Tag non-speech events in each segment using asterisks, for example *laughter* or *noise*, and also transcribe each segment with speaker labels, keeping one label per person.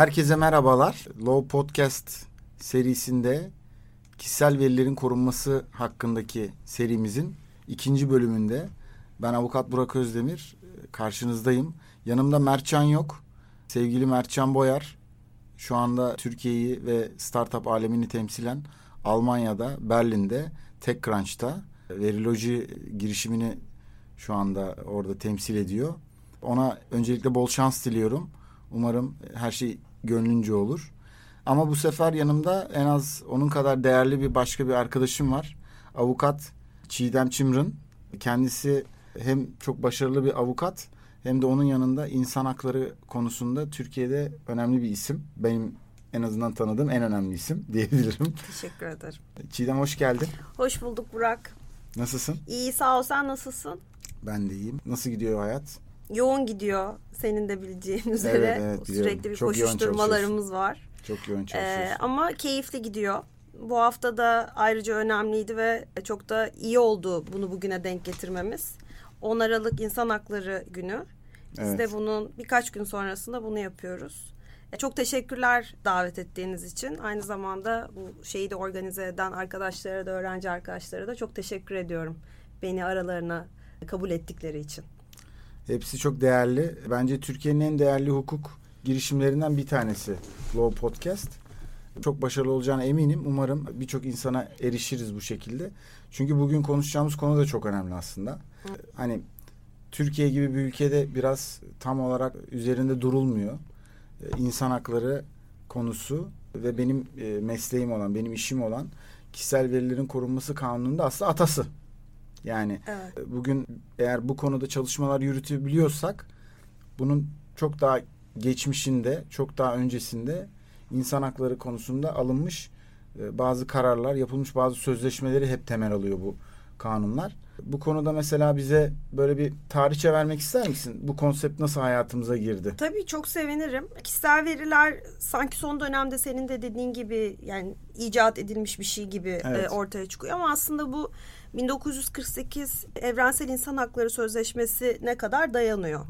Speaker 1: Herkese merhabalar. Law Podcast serisinde kişisel verilerin korunması hakkındaki serimizin ikinci bölümünde ben avukat Burak Özdemir karşınızdayım. Yanımda Mertcan yok. Sevgili Mertcan Boyar şu anda Türkiye'yi ve startup alemini temsilen Almanya'da, Berlin'de, TechCrunch'ta veriloji girişimini şu anda orada temsil ediyor. Ona öncelikle bol şans diliyorum. Umarım her şey gönlünce olur. Ama bu sefer yanımda en az onun kadar değerli bir başka bir arkadaşım var. Avukat Çiğdem Çimrın. Kendisi hem çok başarılı bir avukat hem de onun yanında insan hakları konusunda Türkiye'de önemli bir isim. Benim en azından tanıdığım en önemli isim *laughs* diyebilirim.
Speaker 2: Teşekkür ederim.
Speaker 1: Çiğdem hoş geldin.
Speaker 2: Hoş bulduk Burak.
Speaker 1: Nasılsın?
Speaker 2: İyi sağ ol sen nasılsın?
Speaker 1: Ben de iyiyim. Nasıl gidiyor hayat?
Speaker 2: Yoğun gidiyor senin de bileceğin üzere.
Speaker 1: Evet, evet, biliyorum.
Speaker 2: Sürekli bir
Speaker 1: Çok yoğun
Speaker 2: koşuşturmalarımız var.
Speaker 1: Çok yoğun
Speaker 2: Ee,
Speaker 1: çalışıyorsun.
Speaker 2: ama keyifli gidiyor. Bu hafta da ayrıca önemliydi ve çok da iyi oldu bunu bugüne denk getirmemiz. 10 Aralık İnsan Hakları Günü. Biz
Speaker 1: Evet.
Speaker 2: de bunun birkaç gün sonrasında bunu yapıyoruz. E, Çok teşekkürler davet ettiğiniz için. Aynı zamanda bu şeyi de organize eden arkadaşlara da öğrenci arkadaşlara da çok teşekkür ediyorum. Beni aralarına kabul ettikleri için.
Speaker 1: Hepsi çok değerli. Bence Türkiye'nin en değerli hukuk girişimlerinden bir tanesi Law Podcast. Çok başarılı olacağına eminim. Umarım birçok insana erişiriz bu şekilde. Çünkü bugün konuşacağımız konu da çok önemli aslında. Hani Türkiye gibi bir ülkede biraz tam olarak üzerinde durulmuyor. Ee, İnsan hakları konusu ve benim e, mesleğim olan, benim işim olan kişisel verilerin korunması kanununda aslında atası. Yani
Speaker 2: Evet.
Speaker 1: bugün eğer bu konuda çalışmalar yürütebiliyorsak bunun çok daha geçmişinde, çok daha öncesinde insan hakları konusunda alınmış e, bazı kararlar, yapılmış bazı sözleşmeleri hep temel alıyor bu kanunlar. Bu konuda mesela bize böyle bir tarihçe vermek ister misin? Bu konsept nasıl hayatımıza girdi?
Speaker 2: Tabii çok sevinirim. Kişisel veriler sanki son dönemde senin de dediğin gibi yani icat edilmiş bir şey gibi
Speaker 1: Evet.
Speaker 2: e, ortaya çıkıyor ama aslında bu 1948 Evrensel İnsan Hakları Sözleşmesi ne kadar dayanıyor.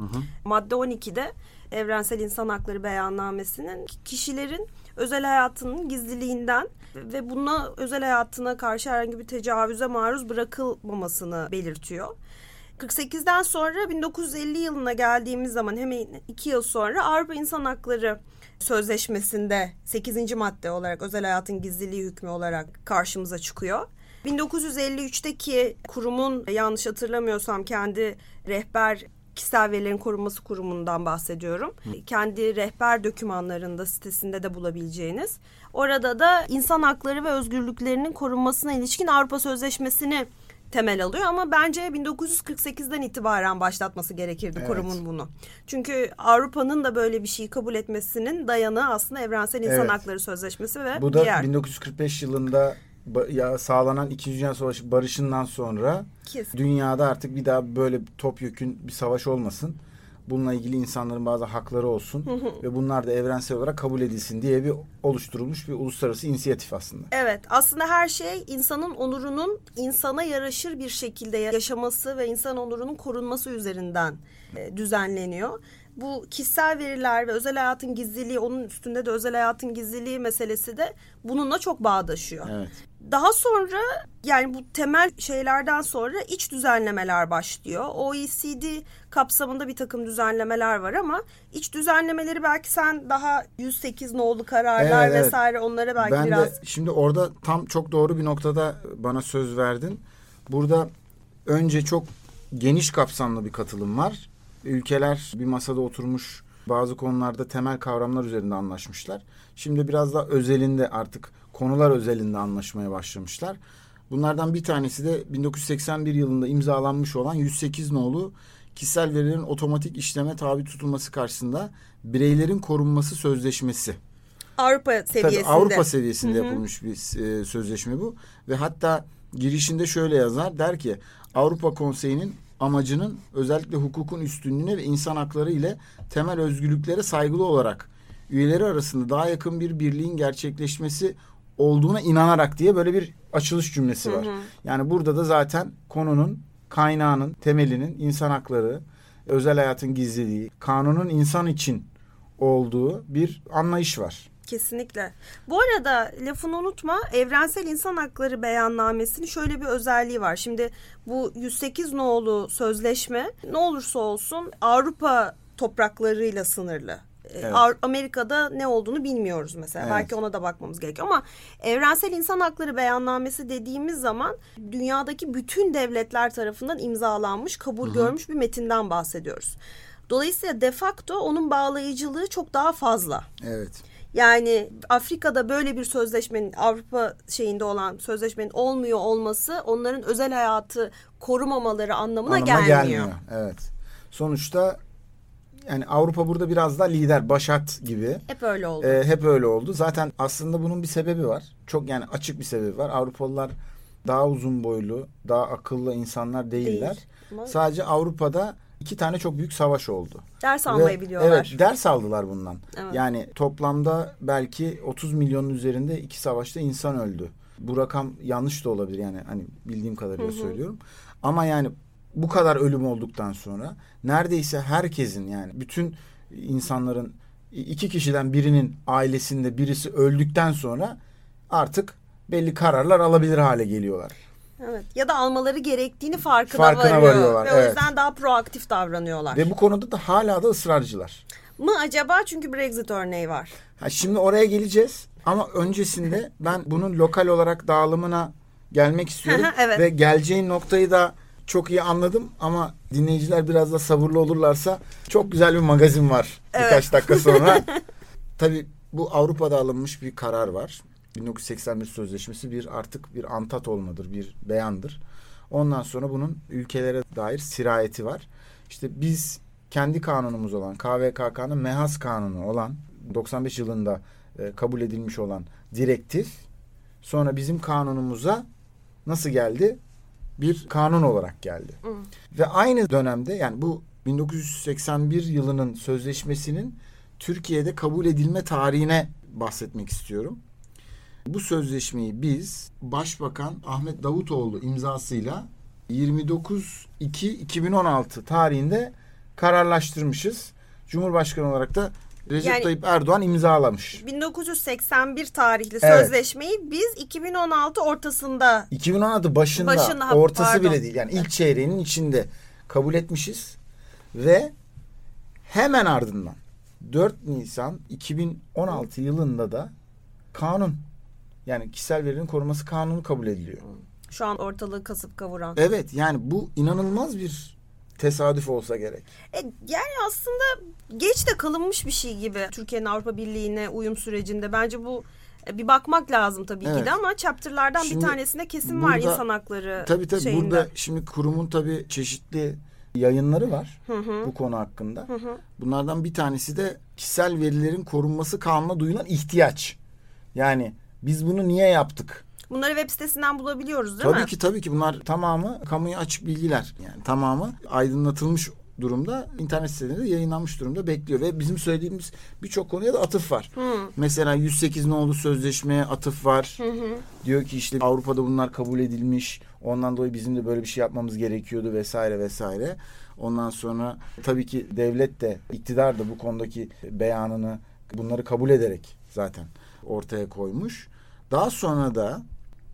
Speaker 2: Madde 12'de Evrensel İnsan Hakları Beyannamesi'nin kişilerin özel hayatının gizliliğinden ve buna özel hayatına karşı herhangi bir tecavüze maruz bırakılmamasını belirtiyor. 48'den sonra 1950 yılına geldiğimiz zaman hemen iki yıl sonra Avrupa İnsan Hakları Sözleşmesi'nde 8. madde olarak özel hayatın gizliliği hükmü olarak karşımıza çıkıyor. 1953'teki kurumun yanlış hatırlamıyorsam kendi rehber kişisel verilerin korunması kurumundan bahsediyorum. Kendi rehber dokümanlarında sitesinde de bulabileceğiniz. Orada da insan hakları ve özgürlüklerinin korunmasına ilişkin Avrupa Sözleşmesi'ni temel alıyor ama bence 1948'den itibaren başlatması gerekirdi
Speaker 1: Evet.
Speaker 2: kurumun bunu. Çünkü Avrupa'nın da böyle bir şeyi kabul etmesinin dayanağı aslında Evrensel İnsan
Speaker 1: Evet.
Speaker 2: Hakları Sözleşmesi ve
Speaker 1: Bu da
Speaker 2: diğer
Speaker 1: 1945 yılında ya sağlanan İkinci Dünya Savaşı barışından sonra
Speaker 2: Kesin.
Speaker 1: dünyada artık bir daha böyle topyekün bir savaş olmasın. Bununla ilgili insanların bazı hakları olsun ve bunlar da evrensel olarak kabul edilsin diye bir oluşturulmuş bir uluslararası inisiyatif aslında.
Speaker 2: Evet aslında her şey insanın onurunun insana yaraşır bir şekilde yaşaması ve insan onurunun korunması üzerinden e, düzenleniyor. Bu kişisel veriler ve özel hayatın gizliliği onun üstünde de özel hayatın gizliliği meselesi de bununla çok bağdaşıyor.
Speaker 1: Evet.
Speaker 2: Daha sonra yani bu temel şeylerden sonra iç düzenlemeler başlıyor. OECD kapsamında bir takım düzenlemeler var ama iç düzenlemeleri belki sen daha 108 nolu kararlar
Speaker 1: Evet, evet.
Speaker 2: vesaire onlara belki
Speaker 1: ben
Speaker 2: biraz
Speaker 1: de şimdi orada tam çok doğru bir noktada bana söz verdin. Burada önce çok geniş kapsamlı bir katılım var. Ülkeler bir masada oturmuş bazı konularda temel kavramlar üzerinde anlaşmışlar. Şimdi biraz da özelinde artık konular özelinde anlaşmaya başlamışlar. Bunlardan bir tanesi de 1981 yılında imzalanmış olan 108 nolu kişisel verilerin otomatik işleme tabi tutulması karşısında bireylerin korunması sözleşmesi.
Speaker 2: Avrupa
Speaker 1: Tabii
Speaker 2: seviyesinde.
Speaker 1: Avrupa seviyesinde yapılmış bir e, sözleşme bu ve hatta girişinde şöyle yazar der ki Avrupa Konseyi'nin amacının özellikle hukukun üstünlüğüne ve insan hakları ile temel özgürlüklere saygılı olarak üyeleri arasında daha yakın bir birliğin gerçekleşmesi olduğuna inanarak diye böyle bir açılış cümlesi var. Yani burada da zaten konunun kaynağının, temelinin insan hakları, özel hayatın gizliliği, kanunun insan için olduğu bir anlayış var.
Speaker 2: Kesinlikle. Bu arada lafını unutma evrensel insan hakları beyannamesinin şöyle bir özelliği var. Şimdi bu 108 nolu sözleşme ne olursa olsun Avrupa topraklarıyla sınırlı. Ee,
Speaker 1: Evet.
Speaker 2: Amerika'da ne olduğunu bilmiyoruz mesela.
Speaker 1: Evet.
Speaker 2: Belki ona da bakmamız gerekiyor ama evrensel insan hakları beyannamesi dediğimiz zaman dünyadaki bütün devletler tarafından imzalanmış, kabul görmüş bir metinden bahsediyoruz. Dolayısıyla de facto onun bağlayıcılığı çok daha fazla.
Speaker 1: Evet.
Speaker 2: Yani Afrika'da böyle bir sözleşmenin Avrupa şeyinde olan sözleşmenin olmuyor olması onların özel hayatı korumamaları anlamına
Speaker 1: Anlama
Speaker 2: gelmiyor.
Speaker 1: Evet. Sonuçta yani Avrupa burada biraz daha lider, başat gibi.
Speaker 2: Hep öyle oldu.
Speaker 1: Ee, hep öyle oldu. Zaten aslında bunun bir sebebi var. Çok yani açık bir sebebi var. Avrupalılar daha uzun boylu, daha akıllı insanlar değiller.
Speaker 2: Değil.
Speaker 1: Sadece Avrupa'da iki tane çok büyük savaş oldu.
Speaker 2: ders
Speaker 1: Ve-
Speaker 2: almayı biliyorlar.
Speaker 1: Evet, ders aldılar bundan.
Speaker 2: Evet.
Speaker 1: Yani toplamda belki 30 milyonun üzerinde iki savaşta insan öldü. Bu rakam yanlış da olabilir yani hani bildiğim kadarıyla söylüyorum. Ama yani bu kadar ölüm olduktan sonra neredeyse herkesin yani bütün insanların iki kişiden birinin ailesinde birisi öldükten sonra artık belli kararlar alabilir hale geliyorlar.
Speaker 2: Evet. Ya da almaları gerektiğini farkına,
Speaker 1: Farkına
Speaker 2: varıyor.
Speaker 1: varıyorlar,
Speaker 2: Ve o
Speaker 1: evet.
Speaker 2: yüzden daha proaktif davranıyorlar.
Speaker 1: Ve bu konuda da hala da ısrarcılar.
Speaker 2: Mı acaba çünkü Brexit örneği var.
Speaker 1: Ha, şimdi oraya geleceğiz ama öncesinde ben bunun lokal olarak dağılımına gelmek istiyorum.
Speaker 2: Evet.
Speaker 1: Ve geleceğin noktayı da çok iyi anladım ama dinleyiciler biraz da sabırlı olurlarsa çok güzel bir magazin var birkaç dakika sonra. *laughs* Tabii bu Avrupa'da alınmış bir karar var. 1981 Sözleşmesi bir artık bir antat olmadır, bir beyandır. Ondan sonra bunun ülkelere dair sirayeti var. İşte biz kendi kanunumuz olan KVKK'nın MEHAS kanunu olan 95 yılında e, kabul edilmiş olan direktif sonra bizim kanunumuza nasıl geldi? Bir kanun olarak geldi. Ve aynı dönemde yani bu 1981 yılının sözleşmesinin Türkiye'de kabul edilme tarihine bahsetmek istiyorum. Bu sözleşmeyi biz Başbakan Ahmet Davutoğlu imzasıyla 29-2-2016 tarihinde kararlaştırmışız. Cumhurbaşkanı olarak da Recep
Speaker 2: Yani-
Speaker 1: Tayyip Erdoğan imzalamış.
Speaker 2: 1981 tarihli
Speaker 1: Evet.
Speaker 2: sözleşmeyi biz 2016 ortasında
Speaker 1: 2016 başında,
Speaker 2: Başında,
Speaker 1: ortası
Speaker 2: pardon.
Speaker 1: bile değil. Yani ilk çeyreğinin içinde kabul etmişiz ve hemen ardından 4 Nisan 2016 yılında da kanun yani kişisel verilerin korunması kanunu kabul ediliyor.
Speaker 2: şu an ortalığı kasıp kavuran.
Speaker 1: Evet yani bu inanılmaz bir tesadüf olsa gerek.
Speaker 2: E, yani aslında geç de kalınmış bir şey gibi Türkiye'nin Avrupa Birliği'ne uyum sürecinde. Bence bu e, bir bakmak lazım tabii
Speaker 1: Evet.
Speaker 2: ki de ama chapter'lardan
Speaker 1: Şimdi
Speaker 2: bir tanesinde kesin var
Speaker 1: burada-
Speaker 2: insan hakları
Speaker 1: Tabii tabii
Speaker 2: şeyinde.
Speaker 1: burada şimdi kurumun tabii çeşitli yayınları var
Speaker 2: Hı hı.
Speaker 1: bu konu hakkında.
Speaker 2: Hı hı.
Speaker 1: Bunlardan bir tanesi de kişisel verilerin korunması kanuna duyulan ihtiyaç. Yani biz bunu niye yaptık?
Speaker 2: Bunları web sitesinden bulabiliyoruz değil
Speaker 1: tabii
Speaker 2: mi?
Speaker 1: ki tabii ki bunlar tamamı kamuya açık bilgiler. Yani tamamı aydınlatılmış durumda internet sitelerinde yayınlanmış durumda bekliyor ve bizim söylediğimiz birçok konuya da atıf var.
Speaker 2: Hı.
Speaker 1: Mesela 108 nolu sözleşmeye atıf var.
Speaker 2: Hı hı.
Speaker 1: Diyor ki işte Avrupa'da bunlar kabul edilmiş. Ondan dolayı bizim de böyle bir şey yapmamız gerekiyordu vesaire vesaire. Ondan sonra tabii ki devlet de iktidar da bu konudaki beyanını bunları kabul ederek zaten ortaya koymuş. Daha sonra da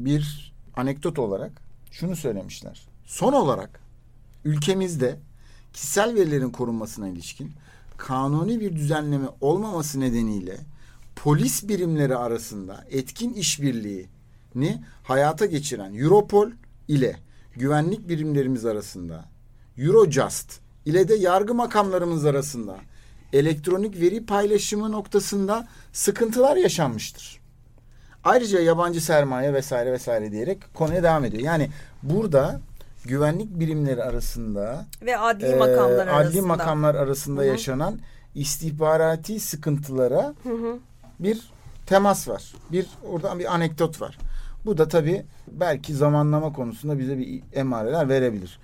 Speaker 1: bir anekdot olarak şunu söylemişler. Son olarak ülkemizde kişisel verilerin korunmasına ilişkin kanuni bir düzenleme olmaması nedeniyle polis birimleri arasında etkin işbirliğini hayata geçiren Europol ile güvenlik birimlerimiz arasında Eurojust ile de yargı makamlarımız arasında elektronik veri paylaşımı noktasında sıkıntılar yaşanmıştır. Ayrıca yabancı sermaye vesaire vesaire diyerek konuya devam ediyor. Yani burada güvenlik birimleri arasında
Speaker 2: Ve adli
Speaker 1: e,
Speaker 2: makamlar
Speaker 1: adli
Speaker 2: arasında.
Speaker 1: makamlar arasında
Speaker 2: Hı hı.
Speaker 1: yaşanan istihbarati sıkıntılara
Speaker 2: Hı hı.
Speaker 1: bir temas var. Bir oradan bir anekdot var. Bu da tabii belki zamanlama konusunda bize bir emareler verebilir.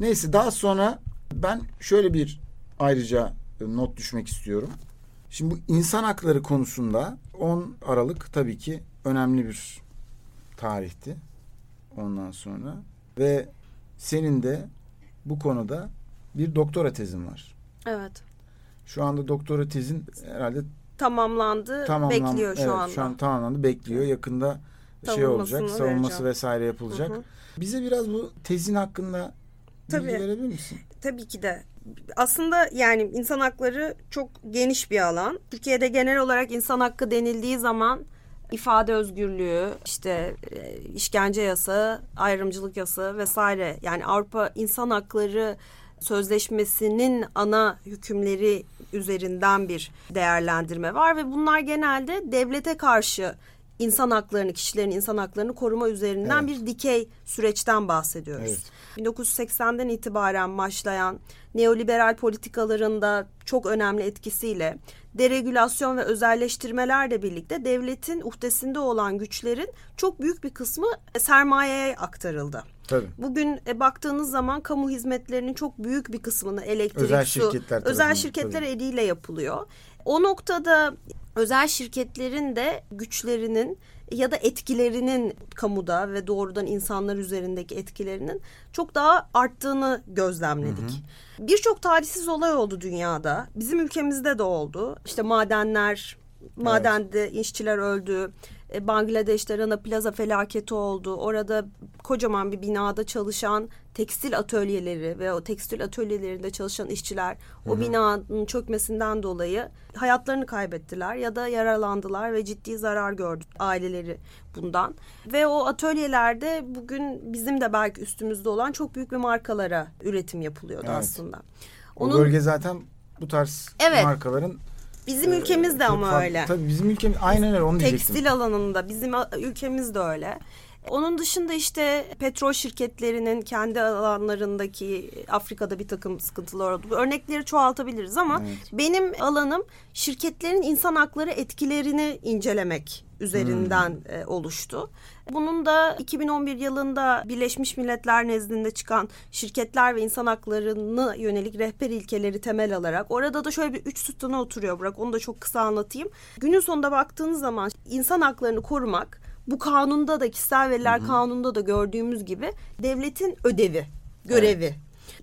Speaker 1: Neyse daha sonra ben şöyle bir ayrıca not düşmek istiyorum. Şimdi bu insan hakları konusunda 10 Aralık tabii ki önemli bir tarihti. Ondan sonra ve senin de bu konuda bir doktora tezin var.
Speaker 2: Evet.
Speaker 1: Şu anda doktora tezin herhalde
Speaker 2: Tamamlandı,
Speaker 1: tamamlan
Speaker 2: bekliyor şu
Speaker 1: evet,
Speaker 2: anda.
Speaker 1: Şu an tamamlandı, bekliyor. Yakında şey olacak, savunması
Speaker 2: vereceğim.
Speaker 1: vesaire yapılacak.
Speaker 2: Hı hı.
Speaker 1: Bize biraz bu tezin hakkında bilgi
Speaker 2: Tabii.
Speaker 1: verebilir misin?
Speaker 2: Tabii ki de. Aslında yani insan hakları çok geniş bir alan. Türkiye'de genel olarak insan hakkı denildiği zaman ifade özgürlüğü, işte e, işkence yasağı, ayrımcılık yasağı vesaire. Yani Avrupa İnsan Hakları Sözleşmesi'nin ana hükümleri üzerinden bir değerlendirme var ve bunlar genelde devlete karşı insan haklarını, kişilerin insan haklarını koruma üzerinden
Speaker 1: Evet.
Speaker 2: bir dikey süreçten bahsediyoruz.
Speaker 1: Evet.
Speaker 2: 1980'den itibaren başlayan neoliberal politikalarında çok önemli etkisiyle deregülasyon ve özelleştirmelerle birlikte devletin uhdesinde olan güçlerin çok büyük bir kısmı sermayeye aktarıldı.
Speaker 1: Tabii.
Speaker 2: Bugün e, baktığınız zaman kamu hizmetlerinin çok büyük bir kısmını elektrik,
Speaker 1: Özel
Speaker 2: su,
Speaker 1: şirketler
Speaker 2: özel şirketler
Speaker 1: tabii.
Speaker 2: eliyle yapılıyor. O noktada özel şirketlerin de güçlerinin ya da etkilerinin kamuda ve doğrudan insanlar üzerindeki etkilerinin çok daha arttığını gözlemledik. Birçok talihsiz olay oldu dünyada. Bizim ülkemizde de oldu. İşte madenler, madende işçiler öldü. E, Bangladeş'te Rana Plaza felaketi oldu. Orada kocaman bir binada çalışan tekstil atölyeleri ve o tekstil atölyelerinde çalışan işçiler o binanın çökmesinden dolayı hayatlarını kaybettiler ya da yaralandılar ve ciddi zarar gördü aileleri bundan. Ve o atölyelerde bugün bizim de belki üstümüzde olan çok büyük bir markalara üretim yapılıyordu
Speaker 1: Evet.
Speaker 2: aslında.
Speaker 1: O
Speaker 2: Onun
Speaker 1: bölge zaten bu tarz
Speaker 2: Evet.
Speaker 1: markaların
Speaker 2: bizim
Speaker 1: e,
Speaker 2: ülkemizde
Speaker 1: çok
Speaker 2: ama öyle.
Speaker 1: Tabii bizim ülkemiz aynen öyle onu diyecektim.
Speaker 2: Tekstil alanında bizim a- ülkemizde öyle. Onun dışında işte petrol şirketlerinin kendi alanlarındaki Afrika'da bir takım sıkıntılar oldu. Örnekleri çoğaltabiliriz ama
Speaker 1: Evet.
Speaker 2: benim alanım şirketlerin insan hakları etkilerini incelemek üzerinden
Speaker 1: Hmm.
Speaker 2: e, oluştu. Bunun da 2011 yılında Birleşmiş Milletler nezdinde çıkan şirketler ve insan haklarını yönelik rehber ilkeleri temel alarak orada da şöyle bir üç sütuna oturuyor Burak onu da çok kısa anlatayım. Günün sonunda baktığınız zaman insan haklarını korumak bu kanunda da kişisel veriler kanununda da gördüğümüz gibi devletin ödevi, görevi.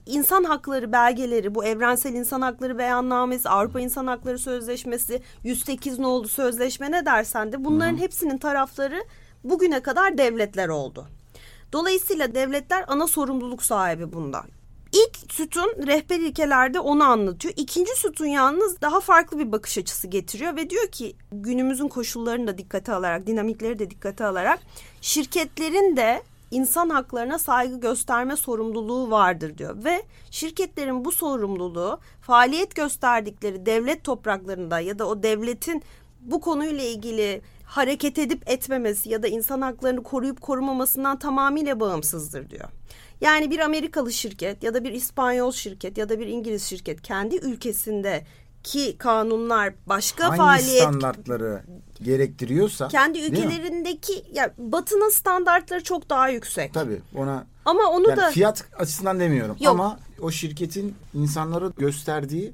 Speaker 2: İnsan hakları belgeleri, bu evrensel insan hakları beyannamesi, Avrupa İnsan Hakları Sözleşmesi, 108 nolu sözleşme ne dersen de bunların hepsinin tarafları bugüne kadar devletler oldu. Dolayısıyla devletler ana sorumluluk sahibi bunda. İlk sütun rehber ilkelerde onu anlatıyor. İkinci sütun yalnız daha farklı bir bakış açısı getiriyor ve diyor ki günümüzün koşullarını da dikkate alarak, dinamikleri de dikkate alarak şirketlerin de insan haklarına saygı gösterme sorumluluğu vardır diyor ve şirketlerin bu sorumluluğu faaliyet gösterdikleri devlet topraklarında ya da o devletin bu konuyla ilgili hareket edip etmemesi ya da insan haklarını koruyup korumamasından tamamıyla bağımsızdır diyor. Yani bir Amerikalı şirket ya da bir İspanyol şirket ya da bir İngiliz şirket kendi ülkesinde ki kanunlar başka
Speaker 1: Hangi
Speaker 2: faaliyet
Speaker 1: standartları gerektiriyorsa
Speaker 2: kendi ülkelerindeki ya batının standartları çok daha yüksek.
Speaker 1: Tabii ona
Speaker 2: Ama onu
Speaker 1: yani
Speaker 2: da
Speaker 1: fiyat açısından demiyorum
Speaker 2: Yok.
Speaker 1: ama o şirketin insanlara gösterdiği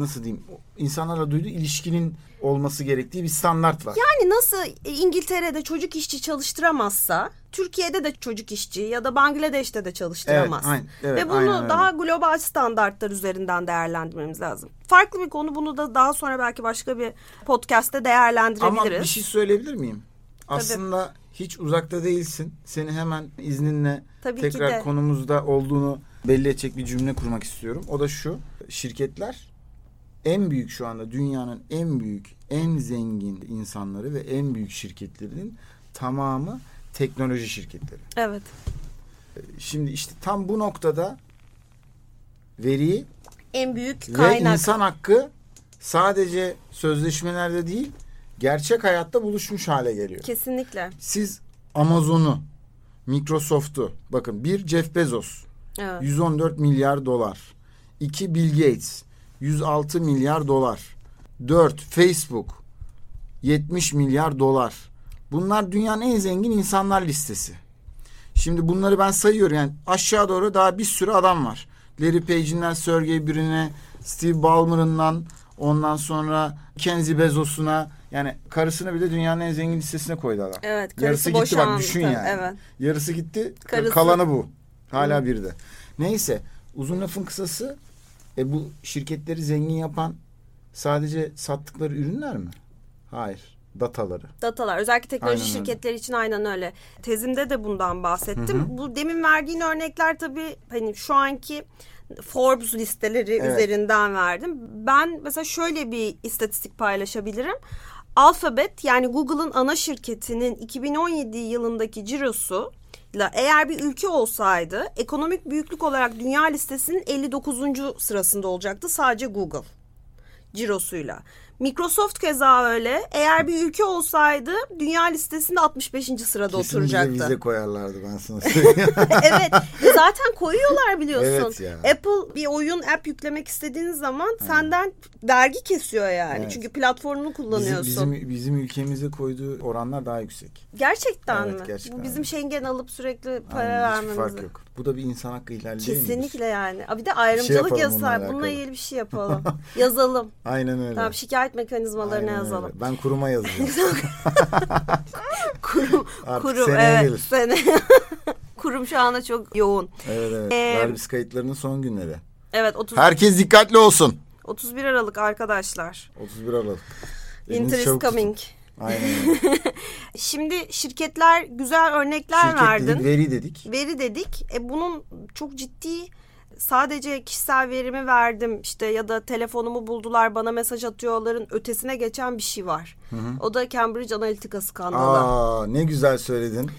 Speaker 1: nasıl diyeyim insanlarla duyduğu ilişkinin olması gerektiği bir standart var.
Speaker 2: yani nasıl İngiltere'de çocuk işçi çalıştıramazsa Türkiye'de de çocuk işçi ya da Bangladeş'te de çalıştıramaz.
Speaker 1: Evet, aynen, evet,
Speaker 2: Ve bunu
Speaker 1: aynen öyle.
Speaker 2: daha global standartlar üzerinden değerlendirmemiz lazım. Farklı bir konu bunu da daha sonra belki başka bir podcast'te değerlendirebiliriz.
Speaker 1: Ama bir şey söyleyebilir miyim? Aslında hiç uzakta değilsin. Seni hemen izninle
Speaker 2: Tabii
Speaker 1: tekrar konumuzda olduğunu belli edecek bir cümle kurmak istiyorum. O da şu. Şirketler en büyük şu anda dünyanın en büyük, en zengin insanları ve en büyük şirketlerinin tamamı teknoloji şirketleri.
Speaker 2: Evet.
Speaker 1: Şimdi işte tam bu noktada veriyi
Speaker 2: En büyük
Speaker 1: ve
Speaker 2: kaynak.
Speaker 1: insan hakkı sadece sözleşmelerde değil gerçek hayatta buluşmuş hale geliyor.
Speaker 2: Kesinlikle.
Speaker 1: Siz Amazon'u, Microsoft'u bakın bir Jeff Bezos
Speaker 2: Evet.
Speaker 1: 114 milyar dolar. 2 Bill Gates 106 milyar dolar. 4 Facebook 70 milyar dolar. Bunlar dünyanın en zengin insanlar listesi. Şimdi bunları ben sayıyorum yani aşağı doğru daha bir sürü adam var. Larry Page'inden Sergey Brin'e, Steve Ballmer'ından ondan sonra Kenzie Bezos'una yani karısını bile dünyanın en zengin listesine koydu adam.
Speaker 2: Evet, karısı
Speaker 1: Yarısı gitti bak düşün yani.
Speaker 2: evet.
Speaker 1: Yarısı gitti
Speaker 2: Karısı-
Speaker 1: kalanı bu. Hala bir de. Neyse uzun lafın kısası E bu şirketleri zengin yapan sadece sattıkları ürünler mi? Hayır. Dataları.
Speaker 2: Datalar özellikle teknoloji
Speaker 1: Aynen öyle.
Speaker 2: şirketleri için aynen öyle. Tezimde de bundan bahsettim. Bu demin verdiğin örnekler tabii hani şu anki Forbes listeleri
Speaker 1: Evet.
Speaker 2: üzerinden verdim. Ben mesela şöyle bir istatistik paylaşabilirim. Alphabet yani Google'ın ana şirketinin 2017 yılındaki cirosu eğer bir ülke olsaydı ekonomik büyüklük olarak dünya listesinin 59. sırasında olacaktı sadece Google cirosuyla. Microsoft keza öyle. Eğer bir ülke olsaydı dünya listesinde 65. sırada
Speaker 1: Kesin
Speaker 2: oturacaktı.
Speaker 1: vize koyarlardı ben sana *laughs* söyleyeyim. *laughs*
Speaker 2: evet. Zaten koyuyorlar biliyorsun.
Speaker 1: Evet ya.
Speaker 2: Apple bir oyun app yüklemek istediğiniz zaman senden vergi kesiyor yani.
Speaker 1: Evet.
Speaker 2: Çünkü platformunu kullanıyorsun.
Speaker 1: bizim, bizim, bizim ülkemize koyduğu oranlar daha yüksek.
Speaker 2: Gerçekten
Speaker 1: Evet,
Speaker 2: mi?
Speaker 1: gerçekten
Speaker 2: Bu bizim. Schengen alıp sürekli para
Speaker 1: Aynen, hiçbir
Speaker 2: vermemizi.
Speaker 1: fark yok. Bu da bir insan hakkı ihlali değil?
Speaker 2: Kesinlikle yani. Bir de ayrımcılık
Speaker 1: yapalım bununla
Speaker 2: yasağı. Bununla ilgili bir şey yapalım. *laughs* Yazalım.
Speaker 1: Aynen öyle.
Speaker 2: Tamam şikayet mekanizmalarını
Speaker 1: Aynen öyle.
Speaker 2: yazalım.
Speaker 1: Ben kuruma yazacağım. *laughs*
Speaker 2: Kurum,
Speaker 1: Artık
Speaker 2: kurum
Speaker 1: seneye
Speaker 2: evet,
Speaker 1: gelir.
Speaker 2: sene. *laughs* kurum şu anda çok yoğun.
Speaker 1: evet evet.
Speaker 2: Ee,
Speaker 1: Vergis kayıtlarının son günleri.
Speaker 2: Evet 30,
Speaker 1: Herkes dikkatli olsun.
Speaker 2: 31 Aralık arkadaşlar.
Speaker 1: 31 Aralık.
Speaker 2: Winter is
Speaker 1: tutun.
Speaker 2: coming.
Speaker 1: Aynen öyle. *laughs*
Speaker 2: Şimdi şirketler güzel örnekler
Speaker 1: Şirket
Speaker 2: verdin.
Speaker 1: veri dedik.
Speaker 2: Veri dedik. E bunun çok ciddi sadece kişisel verimi verdim işte ya da telefonumu buldular bana mesaj atıyorların ötesine geçen bir şey var. O da Cambridge Analytica skandalı.
Speaker 1: Aa ne güzel söyledin.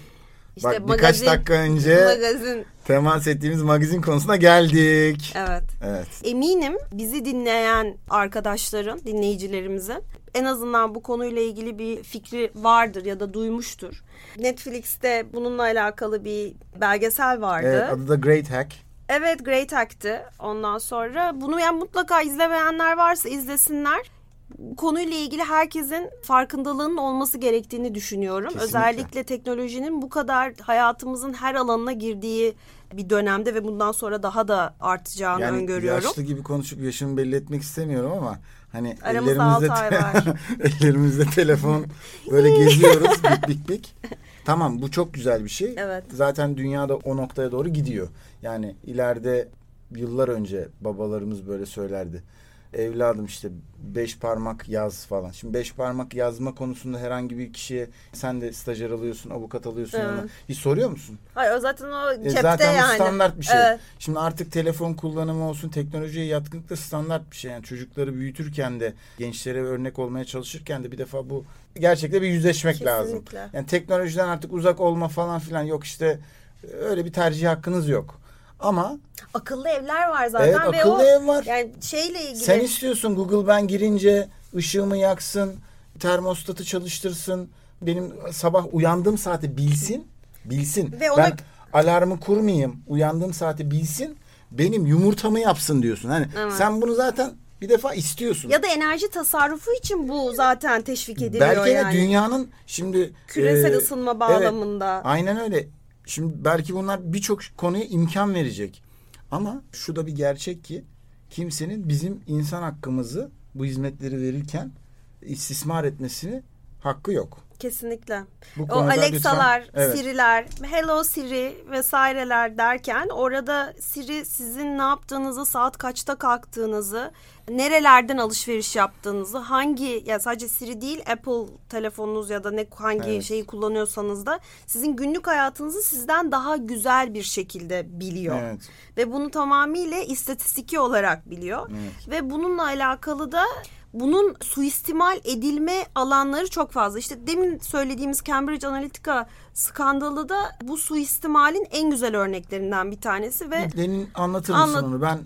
Speaker 2: İşte
Speaker 1: Bak birkaç
Speaker 2: magazin-
Speaker 1: dakika önce *laughs*
Speaker 2: Magazin.
Speaker 1: temas ettiğimiz magazin konusuna geldik.
Speaker 2: Evet.
Speaker 1: Evet.
Speaker 2: Eminim bizi dinleyen arkadaşların, dinleyicilerimizin en azından bu konuyla ilgili bir fikri vardır ya da duymuştur. Netflix'te bununla alakalı bir belgesel vardı.
Speaker 1: Evet, adı da Great Hack.
Speaker 2: Evet Great Hack'ti. Ondan sonra bunu yani mutlaka izlemeyenler varsa izlesinler. Konuyla ilgili herkesin farkındalığının olması gerektiğini düşünüyorum.
Speaker 1: Kesinlikle.
Speaker 2: Özellikle teknolojinin bu kadar hayatımızın her alanına girdiği bir dönemde ve bundan sonra daha da artacağını
Speaker 1: Yani
Speaker 2: öngörüyorum.
Speaker 1: yaşlı gibi konuşup yaşımı belli etmek istemiyorum ama hani
Speaker 2: Aramızda
Speaker 1: ellerimizde
Speaker 2: var. *laughs*
Speaker 1: ellerimizde telefon *laughs* böyle geziyoruz bik bik bik. Tamam bu çok güzel bir şey.
Speaker 2: Evet.
Speaker 1: Zaten dünyada o noktaya doğru gidiyor. Yani ileride yıllar önce babalarımız böyle söylerdi. Evladım işte beş parmak yaz falan. Şimdi beş parmak yazma konusunda herhangi bir kişiye sen de stajyer alıyorsun, avukat alıyorsun
Speaker 2: Evet.
Speaker 1: ona. Hiç soruyor musun?
Speaker 2: Hayır o zaten o
Speaker 1: E
Speaker 2: cepte
Speaker 1: zaten
Speaker 2: yani.
Speaker 1: standart bir şey.
Speaker 2: Evet.
Speaker 1: Şimdi artık telefon kullanımı olsun, teknolojiye yatkınlık da standart bir şey. Yani çocukları büyütürken de, gençlere örnek olmaya çalışırken de bir defa bu gerçekten bir yüzleşmek lazım.
Speaker 2: Kesinlikle.
Speaker 1: Yani teknolojiden artık uzak olma falan filan yok işte öyle bir tercih hakkınız yok. Ama
Speaker 2: Akıllı evler var zaten
Speaker 1: evet
Speaker 2: ve
Speaker 1: akıllı
Speaker 2: o
Speaker 1: ev var.
Speaker 2: yani şeyle ilgili
Speaker 1: Sen istiyorsun Google ben girince ışığımı yaksın, termostatı çalıştırsın, benim sabah uyandığım saati bilsin, bilsin.
Speaker 2: Ve ona-
Speaker 1: Ben alarmı kurmayayım, uyandığım saati bilsin, benim yumurtamı yapsın diyorsun. Hani
Speaker 2: Evet.
Speaker 1: sen bunu zaten bir defa istiyorsun.
Speaker 2: ya da enerji tasarrufu için bu zaten teşvik ediliyor
Speaker 1: belki de
Speaker 2: yani.
Speaker 1: dünyanın şimdi
Speaker 2: Küresel
Speaker 1: e,
Speaker 2: ısınma
Speaker 1: evet,
Speaker 2: bağlamında.
Speaker 1: aynen öyle. Şimdi belki bunlar birçok konuya imkan verecek. Ama şu da bir gerçek ki kimsenin bizim insan hakkımızı bu hizmetleri verirken istismar etmesini hakkı yok.
Speaker 2: Kesinlikle.
Speaker 1: Bu
Speaker 2: O Alexa'lar,
Speaker 1: lütfen- evet.
Speaker 2: Siri'ler, Hello Siri vesaireler derken orada Siri sizin ne yaptığınızı, saat kaçta kalktığınızı, nerelerden alışveriş yaptığınızı, hangi ya sadece Siri değil Apple telefonunuz ya da ne hangi
Speaker 1: Evet.
Speaker 2: şeyi kullanıyorsanız da sizin günlük hayatınızı sizden daha güzel bir şekilde biliyor.
Speaker 1: Evet.
Speaker 2: Ve bunu tamamıyla istatistiki olarak biliyor.
Speaker 1: Evet.
Speaker 2: Ve bununla alakalı da bunun suistimal edilme alanları çok fazla. İşte demin söylediğimiz Cambridge Analytica skandalı da bu suistimalin en güzel örneklerinden bir tanesi ve
Speaker 1: Denin anlatır mısın
Speaker 2: Anlat-
Speaker 1: onu? Ben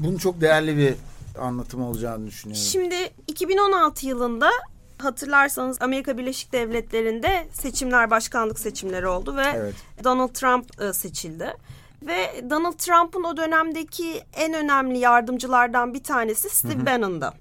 Speaker 1: bunun çok değerli bir anlatım olacağını düşünüyorum.
Speaker 2: Şimdi 2016 yılında hatırlarsanız Amerika Birleşik Devletleri'nde seçimler, başkanlık seçimleri oldu ve
Speaker 1: Evet.
Speaker 2: Donald Trump e, seçildi. Ve Donald Trump'ın o dönemdeki en önemli yardımcılardan bir tanesi Steve Bannon'da.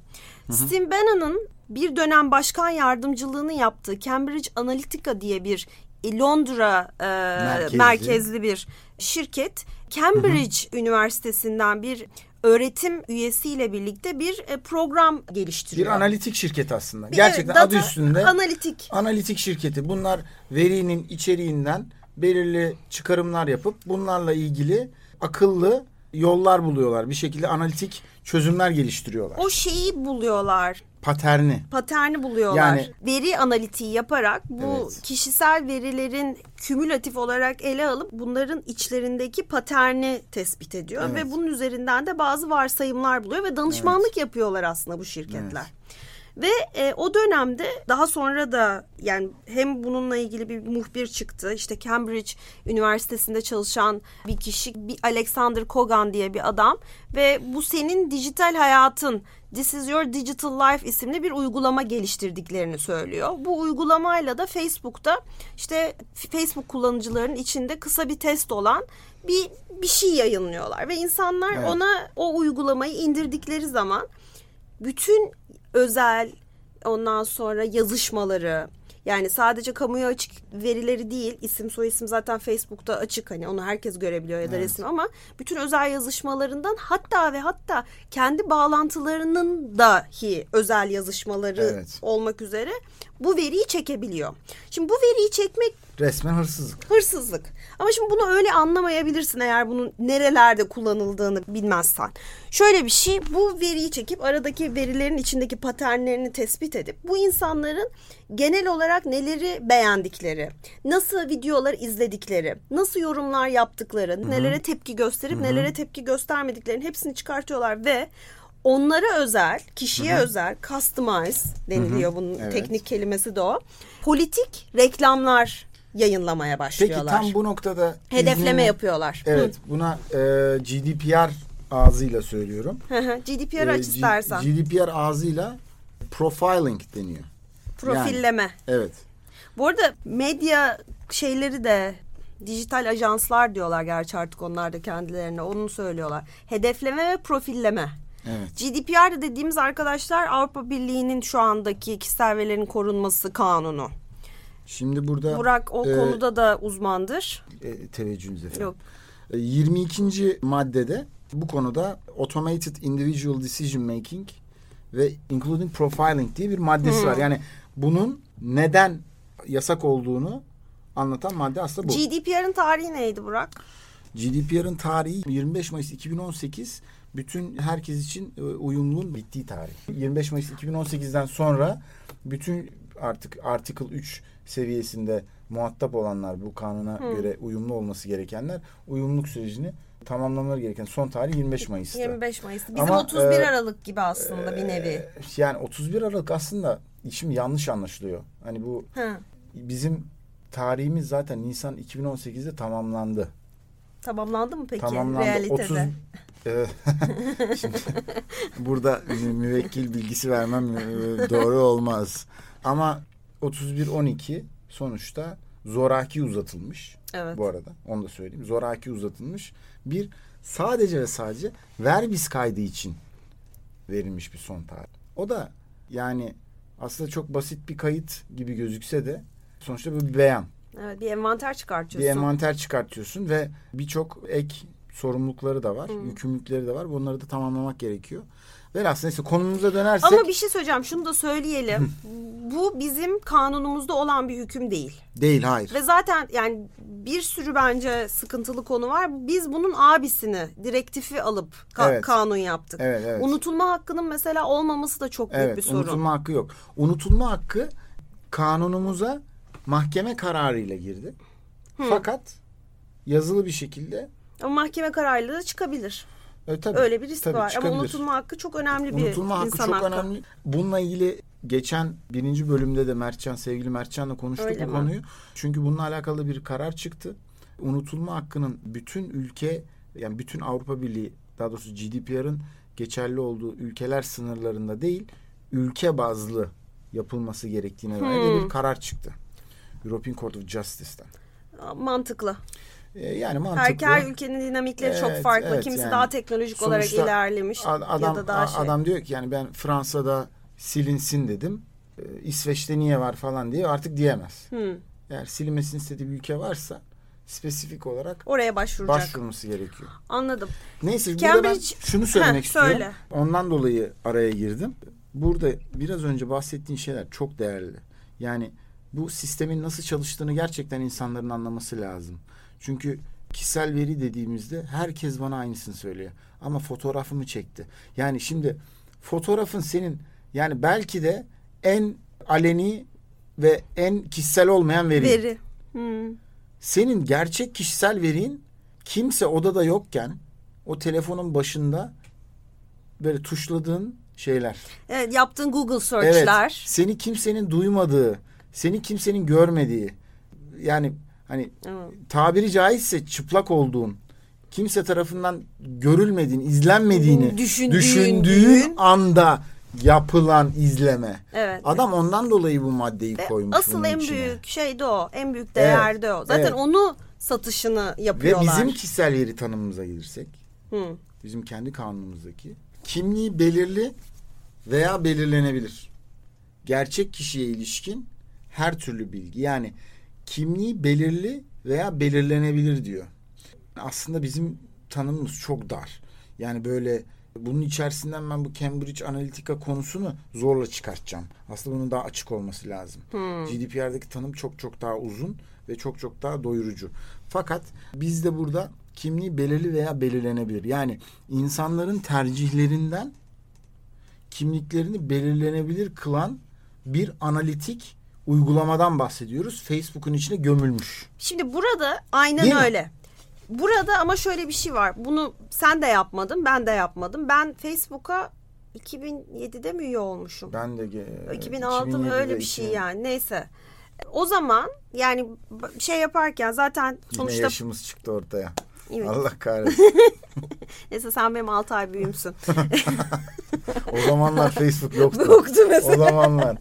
Speaker 2: Steve Bannon'ın bir dönem başkan yardımcılığını yaptığı Cambridge Analytica diye bir e, Londra e,
Speaker 1: Merkezli.
Speaker 2: merkezli bir şirket Cambridge Üniversitesi'nden bir öğretim üyesiyle birlikte bir e, program
Speaker 1: bir
Speaker 2: geliştiriyor.
Speaker 1: analitik şirket aslında.
Speaker 2: Bir,
Speaker 1: Gerçekten adı üstünde.
Speaker 2: Analitik.
Speaker 1: analitik şirketi. Bunlar verinin içeriğinden belirli çıkarımlar yapıp bunlarla ilgili akıllı yollar buluyorlar. Bir şekilde analitik çözümler geliştiriyorlar.
Speaker 2: O şeyi buluyorlar.
Speaker 1: Paterni.
Speaker 2: Paterni buluyorlar.
Speaker 1: Yani-
Speaker 2: Veri analitiği yaparak bu
Speaker 1: Evet.
Speaker 2: kişisel verilerin kümülatif olarak ele alıp bunların içlerindeki paterni tespit ediyor
Speaker 1: Evet.
Speaker 2: ve bunun üzerinden de bazı varsayımlar buluyor ve danışmanlık yapıyorlar aslında bu şirketler. Ve e, o dönemde daha sonra da yani hem bununla ilgili bir muhbir çıktı. İşte Cambridge Üniversitesi'nde çalışan bir kişi, bir Alexander Kogan diye bir adam ve bu senin dijital hayatın This is your digital life isimli bir uygulama geliştirdiklerini söylüyor. Bu uygulamayla da Facebook'ta işte Facebook kullanıcılarının içinde kısa bir test olan bir bir şey yayınlıyorlar ve insanlar
Speaker 1: Evet.
Speaker 2: ona o uygulamayı indirdikleri zaman bütün özel ondan sonra yazışmaları yani sadece kamuya açık verileri değil isim soy isim zaten Facebook'ta açık hani onu herkes görebiliyor ya da resim ama bütün özel yazışmalarından hatta ve hatta kendi bağlantılarının dahi özel yazışmaları
Speaker 1: Evet.
Speaker 2: olmak üzere bu veriyi çekebiliyor. Şimdi bu veriyi çekmek
Speaker 1: Resmen hırsızlık.
Speaker 2: hırsızlık. Ama şimdi bunu öyle anlamayabilirsin eğer bunun nerelerde kullanıldığını bilmezsen. Şöyle bir şey bu veriyi çekip aradaki verilerin içindeki paternlerini tespit edip bu insanların genel olarak neleri beğendikleri, nasıl videolar izledikleri, nasıl yorumlar yaptıkları, nelere tepki gösterip nelere tepki göstermediklerini hepsini çıkartıyorlar ve onlara özel, kişiye özel, customize deniliyor bunun
Speaker 1: Evet.
Speaker 2: teknik kelimesi de o. Politik reklamlar yayınlamaya
Speaker 1: Peki
Speaker 2: başlıyorlar.
Speaker 1: tam bu noktada
Speaker 2: Hedefleme
Speaker 1: iznini-
Speaker 2: yapıyorlar.
Speaker 1: Evet buna e, GDPR ağzıyla söylüyorum.
Speaker 2: Hı hı. GDPR
Speaker 1: E,
Speaker 2: aç
Speaker 1: G-
Speaker 2: istersen.
Speaker 1: GDPR ağzıyla profiling deniyor.
Speaker 2: Profilleme.
Speaker 1: Evet.
Speaker 2: Bu arada medya şeyleri de dijital ajanslar diyorlar gerçi artık onlar da kendilerine onu söylüyorlar. Hedefleme ve profilleme.
Speaker 1: Evet.
Speaker 2: GDPR dediğimiz arkadaşlar Avrupa Birliği'nin şu andaki kişisel verilerin korunması kanunu.
Speaker 1: Şimdi burada
Speaker 2: Burak o
Speaker 1: e,
Speaker 2: konuda da uzmandır.
Speaker 1: e, teveccühünüz efendim.
Speaker 2: Yok.
Speaker 1: E, 22. maddede bu konuda Automated Individual Decision Making ve Including Profiling diye bir maddesi
Speaker 2: Hmm.
Speaker 1: var. Yani bunun neden yasak olduğunu anlatan madde aslında bu.
Speaker 2: GDPR'ın tarihi neydi Burak?
Speaker 1: GDPR'ın tarihi 25 Mayıs 2018 bütün herkes için e, uyumluluğun bittiği tarih. 25 Mayıs 2018'den sonra bütün artık Article 3 seviyesinde muhatap olanlar bu kanuna göre uyumlu olması gerekenler uyumluluk sürecini tamamlamaları gereken son tarih 25 Mayıs'ta.
Speaker 2: 25 Mayıs'ta. Bizim
Speaker 1: Ama,
Speaker 2: 31
Speaker 1: e,
Speaker 2: Aralık gibi aslında bir nevi.
Speaker 1: Ee, Yani 31 Aralık aslında işim yanlış anlaşılıyor. Hani bu
Speaker 2: Hı.
Speaker 1: bizim tarihimiz zaten Nisan 2018'de tamamlandı.
Speaker 2: Tamamlandı mı peki
Speaker 1: Tamamlandı.
Speaker 2: realitede?
Speaker 1: 30 *laughs* Ee, *laughs* Şimdi burada müvekkil bilgisi vermem e, doğru olmaz. Ama 31-12 sonuçta zoraki uzatılmış.
Speaker 2: Evet.
Speaker 1: Bu arada onu da söyleyeyim. Zoraki uzatılmış. Bir sadece ve sadece verbis kaydı için verilmiş bir son tarih. O da yani aslında çok basit bir kayıt gibi gözükse de sonuçta bu bir beyan.
Speaker 2: Evet, bir envanter
Speaker 1: Bir
Speaker 2: çıkartıyorsun.
Speaker 1: envanter çıkartıyorsun ve birçok ek sorumlulukları da var, yükümlülükleri de var. Bunları da tamamlamak gerekiyor. Velhasıl neyse konumuza dönersek
Speaker 2: Ama bir şey söyleyeceğim. Şunu da söyleyelim. Bu bizim kanunumuzda olan bir hüküm değil.
Speaker 1: değil hayır.
Speaker 2: Ve zaten yani bir sürü bence sıkıntılı konu var. Biz bunun abisini, direktifi alıp ka-
Speaker 1: Evet.
Speaker 2: kanun yaptık.
Speaker 1: Evet, evet.
Speaker 2: Unutulma hakkının mesela olmaması da çok büyük bir sorun.
Speaker 1: unutulma hakkı yok. Unutulma hakkı kanunumuza mahkeme kararıyla girdi. Fakat yazılı bir şekilde
Speaker 2: Ama mahkeme kararıyla da çıkabilir.
Speaker 1: E, tabii,
Speaker 2: Öyle bir risk
Speaker 1: tabii
Speaker 2: var.
Speaker 1: çıkabilir.
Speaker 2: Ama unutulma hakkı çok önemli bir
Speaker 1: Unutulma hakkı
Speaker 2: insan
Speaker 1: çok
Speaker 2: hakkı.
Speaker 1: önemli. Bununla ilgili geçen birinci bölümde de Mertcan, sevgili Mertcan'la konuştuk
Speaker 2: Öyle
Speaker 1: bu
Speaker 2: mi?
Speaker 1: konuyu. Çünkü bununla alakalı bir karar çıktı. Unutulma hakkının bütün ülke, yani bütün Avrupa Birliği, daha doğrusu GDPR'ın geçerli olduğu ülkeler sınırlarında değil, ülke bazlı yapılması gerektiğine dair
Speaker 2: Hmm.
Speaker 1: bir karar çıktı. European Court of Justice'ten.
Speaker 2: Mantıklı.
Speaker 1: Ee, yani
Speaker 2: Her,
Speaker 1: mantıklı.
Speaker 2: her ülkenin dinamikleri çok
Speaker 1: Evet,
Speaker 2: farklı.
Speaker 1: evet,
Speaker 2: Kimisi
Speaker 1: yani
Speaker 2: daha teknolojik olarak ilerlemiş
Speaker 1: Ad- adam
Speaker 2: ya da daha şey.
Speaker 1: adam diyor ki yani ben Fransa'da silinsin dedim. Ee, İsveç'te niye var falan diye artık diyemez.
Speaker 2: Hı.
Speaker 1: Eğer silinmesini istediği bir ülke varsa spesifik olarak
Speaker 2: Oraya başvuracak.
Speaker 1: başvurması gerekiyor.
Speaker 2: Anladım.
Speaker 1: Neyse burada ben
Speaker 2: Cambridge-
Speaker 1: şunu söylemek
Speaker 2: Heh,
Speaker 1: istiyorum.
Speaker 2: söyle.
Speaker 1: Ondan dolayı araya girdim. Burada biraz önce bahsettiğin şeyler çok değerli. Yani bu sistemin nasıl çalıştığını gerçekten insanların anlaması lazım. Çünkü kişisel veri dediğimizde herkes bana aynısını söylüyor. Ama fotoğrafımı çekti. Yani şimdi fotoğrafın senin yani belki de en aleni ve en kişisel olmayan veri.
Speaker 2: Veri. Hmm.
Speaker 1: Senin gerçek kişisel verin kimse odada yokken o telefonun başında böyle tuşladığın şeyler.
Speaker 2: Evet, yaptığın Google
Speaker 1: Evet.
Speaker 2: search'ler.
Speaker 1: Seni kimsenin duymadığı, seni kimsenin görmediği. Yani hani
Speaker 2: Evet.
Speaker 1: tabiri caizse çıplak olduğun, kimse tarafından görülmediğin, izlenmediğini
Speaker 2: Düşündüğün,
Speaker 1: düşündüğün anda yapılan izleme.
Speaker 2: Evet.
Speaker 1: Adam ondan dolayı bu maddeyi
Speaker 2: Ve
Speaker 1: koymuş
Speaker 2: Asıl en
Speaker 1: içine.
Speaker 2: büyük şey de o. En büyük değer de o. Zaten
Speaker 1: evet.
Speaker 2: onu satışını
Speaker 1: Ve
Speaker 2: yapıyorlar.
Speaker 1: bizim kişisel veri tanımımıza gelirsek,
Speaker 2: Hı.
Speaker 1: bizim kendi kanunumuzdaki kimliği belirli veya belirlenebilir. Gerçek kişiye ilişkin her türlü bilgi. Yani kimliği belirli veya belirlenebilir diyor. Aslında bizim tanımımız çok dar. Yani böyle bunun içerisinden ben bu Cambridge Analytica konusunu zorla çıkartacağım. Aslında bunun daha açık olması lazım. GDPR'daki tanım çok çok daha uzun ve çok çok daha doyurucu. Fakat biz de burada kimliği belirli veya belirlenebilir. Yani insanların tercihlerinden kimliklerini belirlenebilir kılan bir analitik uygulamadan bahsediyoruz. Facebook'un içine gömülmüş.
Speaker 2: Şimdi burada aynen
Speaker 1: Değil mi?
Speaker 2: öyle. Burada ama şöyle bir şey var. Bunu sen de yapmadın, ben de yapmadım. Ben Facebook'a 2007'de mi üye olmuşum?
Speaker 1: Ben de ge-
Speaker 2: 2006 mı
Speaker 1: 2007'de
Speaker 2: öyle bir şey yani. Neyse. O zaman yani şey yaparken zaten
Speaker 1: Yine
Speaker 2: sonuçta
Speaker 1: yaşımız çıktı ortaya.
Speaker 2: Evet.
Speaker 1: Allah *laughs* kahretsin.
Speaker 2: neyse sen benim 6 ay büyüğümsün. *laughs*
Speaker 1: o zamanlar Facebook yoktu. *laughs*
Speaker 2: Yoktu mesela.
Speaker 1: O zamanlar.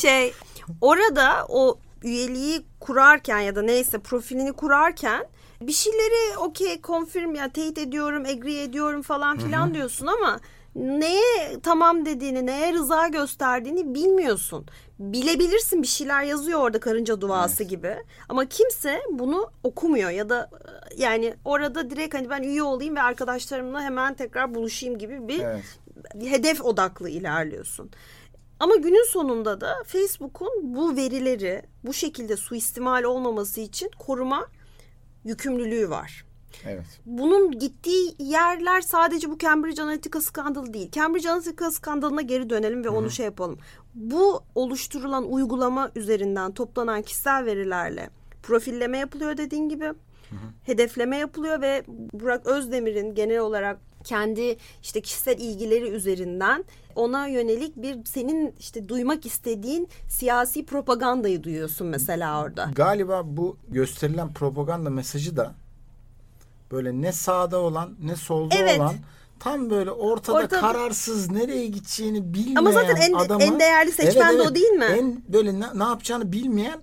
Speaker 2: şey orada o üyeliği kurarken ya da neyse profilini kurarken bir şeyleri okey confirm ya teyit ediyorum, agree ediyorum falan filan diyorsun ama neye tamam dediğini, neye rıza gösterdiğini bilmiyorsun. Bilebilirsin bir şeyler yazıyor orada karınca duası gibi. Ama kimse bunu okumuyor ya da e, yani orada direkt hani ben üye olayım ve arkadaşlarımla hemen tekrar buluşayım gibi bir
Speaker 1: Evet.
Speaker 2: bir hedef odaklı ilerliyorsun. Ama günün sonunda da Facebook'un bu verileri bu şekilde suistimal olmaması için koruma yükümlülüğü var.
Speaker 1: Evet.
Speaker 2: Bunun gittiği yerler sadece bu Cambridge Analytica skandalı değil. Cambridge Analytica skandalına geri dönelim ve onu şey yapalım. Bu oluşturulan uygulama üzerinden toplanan kişisel verilerle profilleme yapılıyor dediğin gibi. Hedefleme yapılıyor ve Burak Özdemir'in genel olarak kendi işte kişisel ilgileri üzerinden ona yönelik bir senin işte duymak istediğin siyasi propagandayı duyuyorsun mesela orada.
Speaker 1: Galiba bu gösterilen propaganda mesajı da böyle ne sağda olan ne solda
Speaker 2: Evet.
Speaker 1: olan tam böyle ortada,
Speaker 2: Ortada.
Speaker 1: kararsız nereye gideceğini bilmeyen
Speaker 2: Ama zaten en-
Speaker 1: adamı,
Speaker 2: en değerli seçmen de o değil mi?
Speaker 1: En böyle ne, ne yapacağını bilmeyen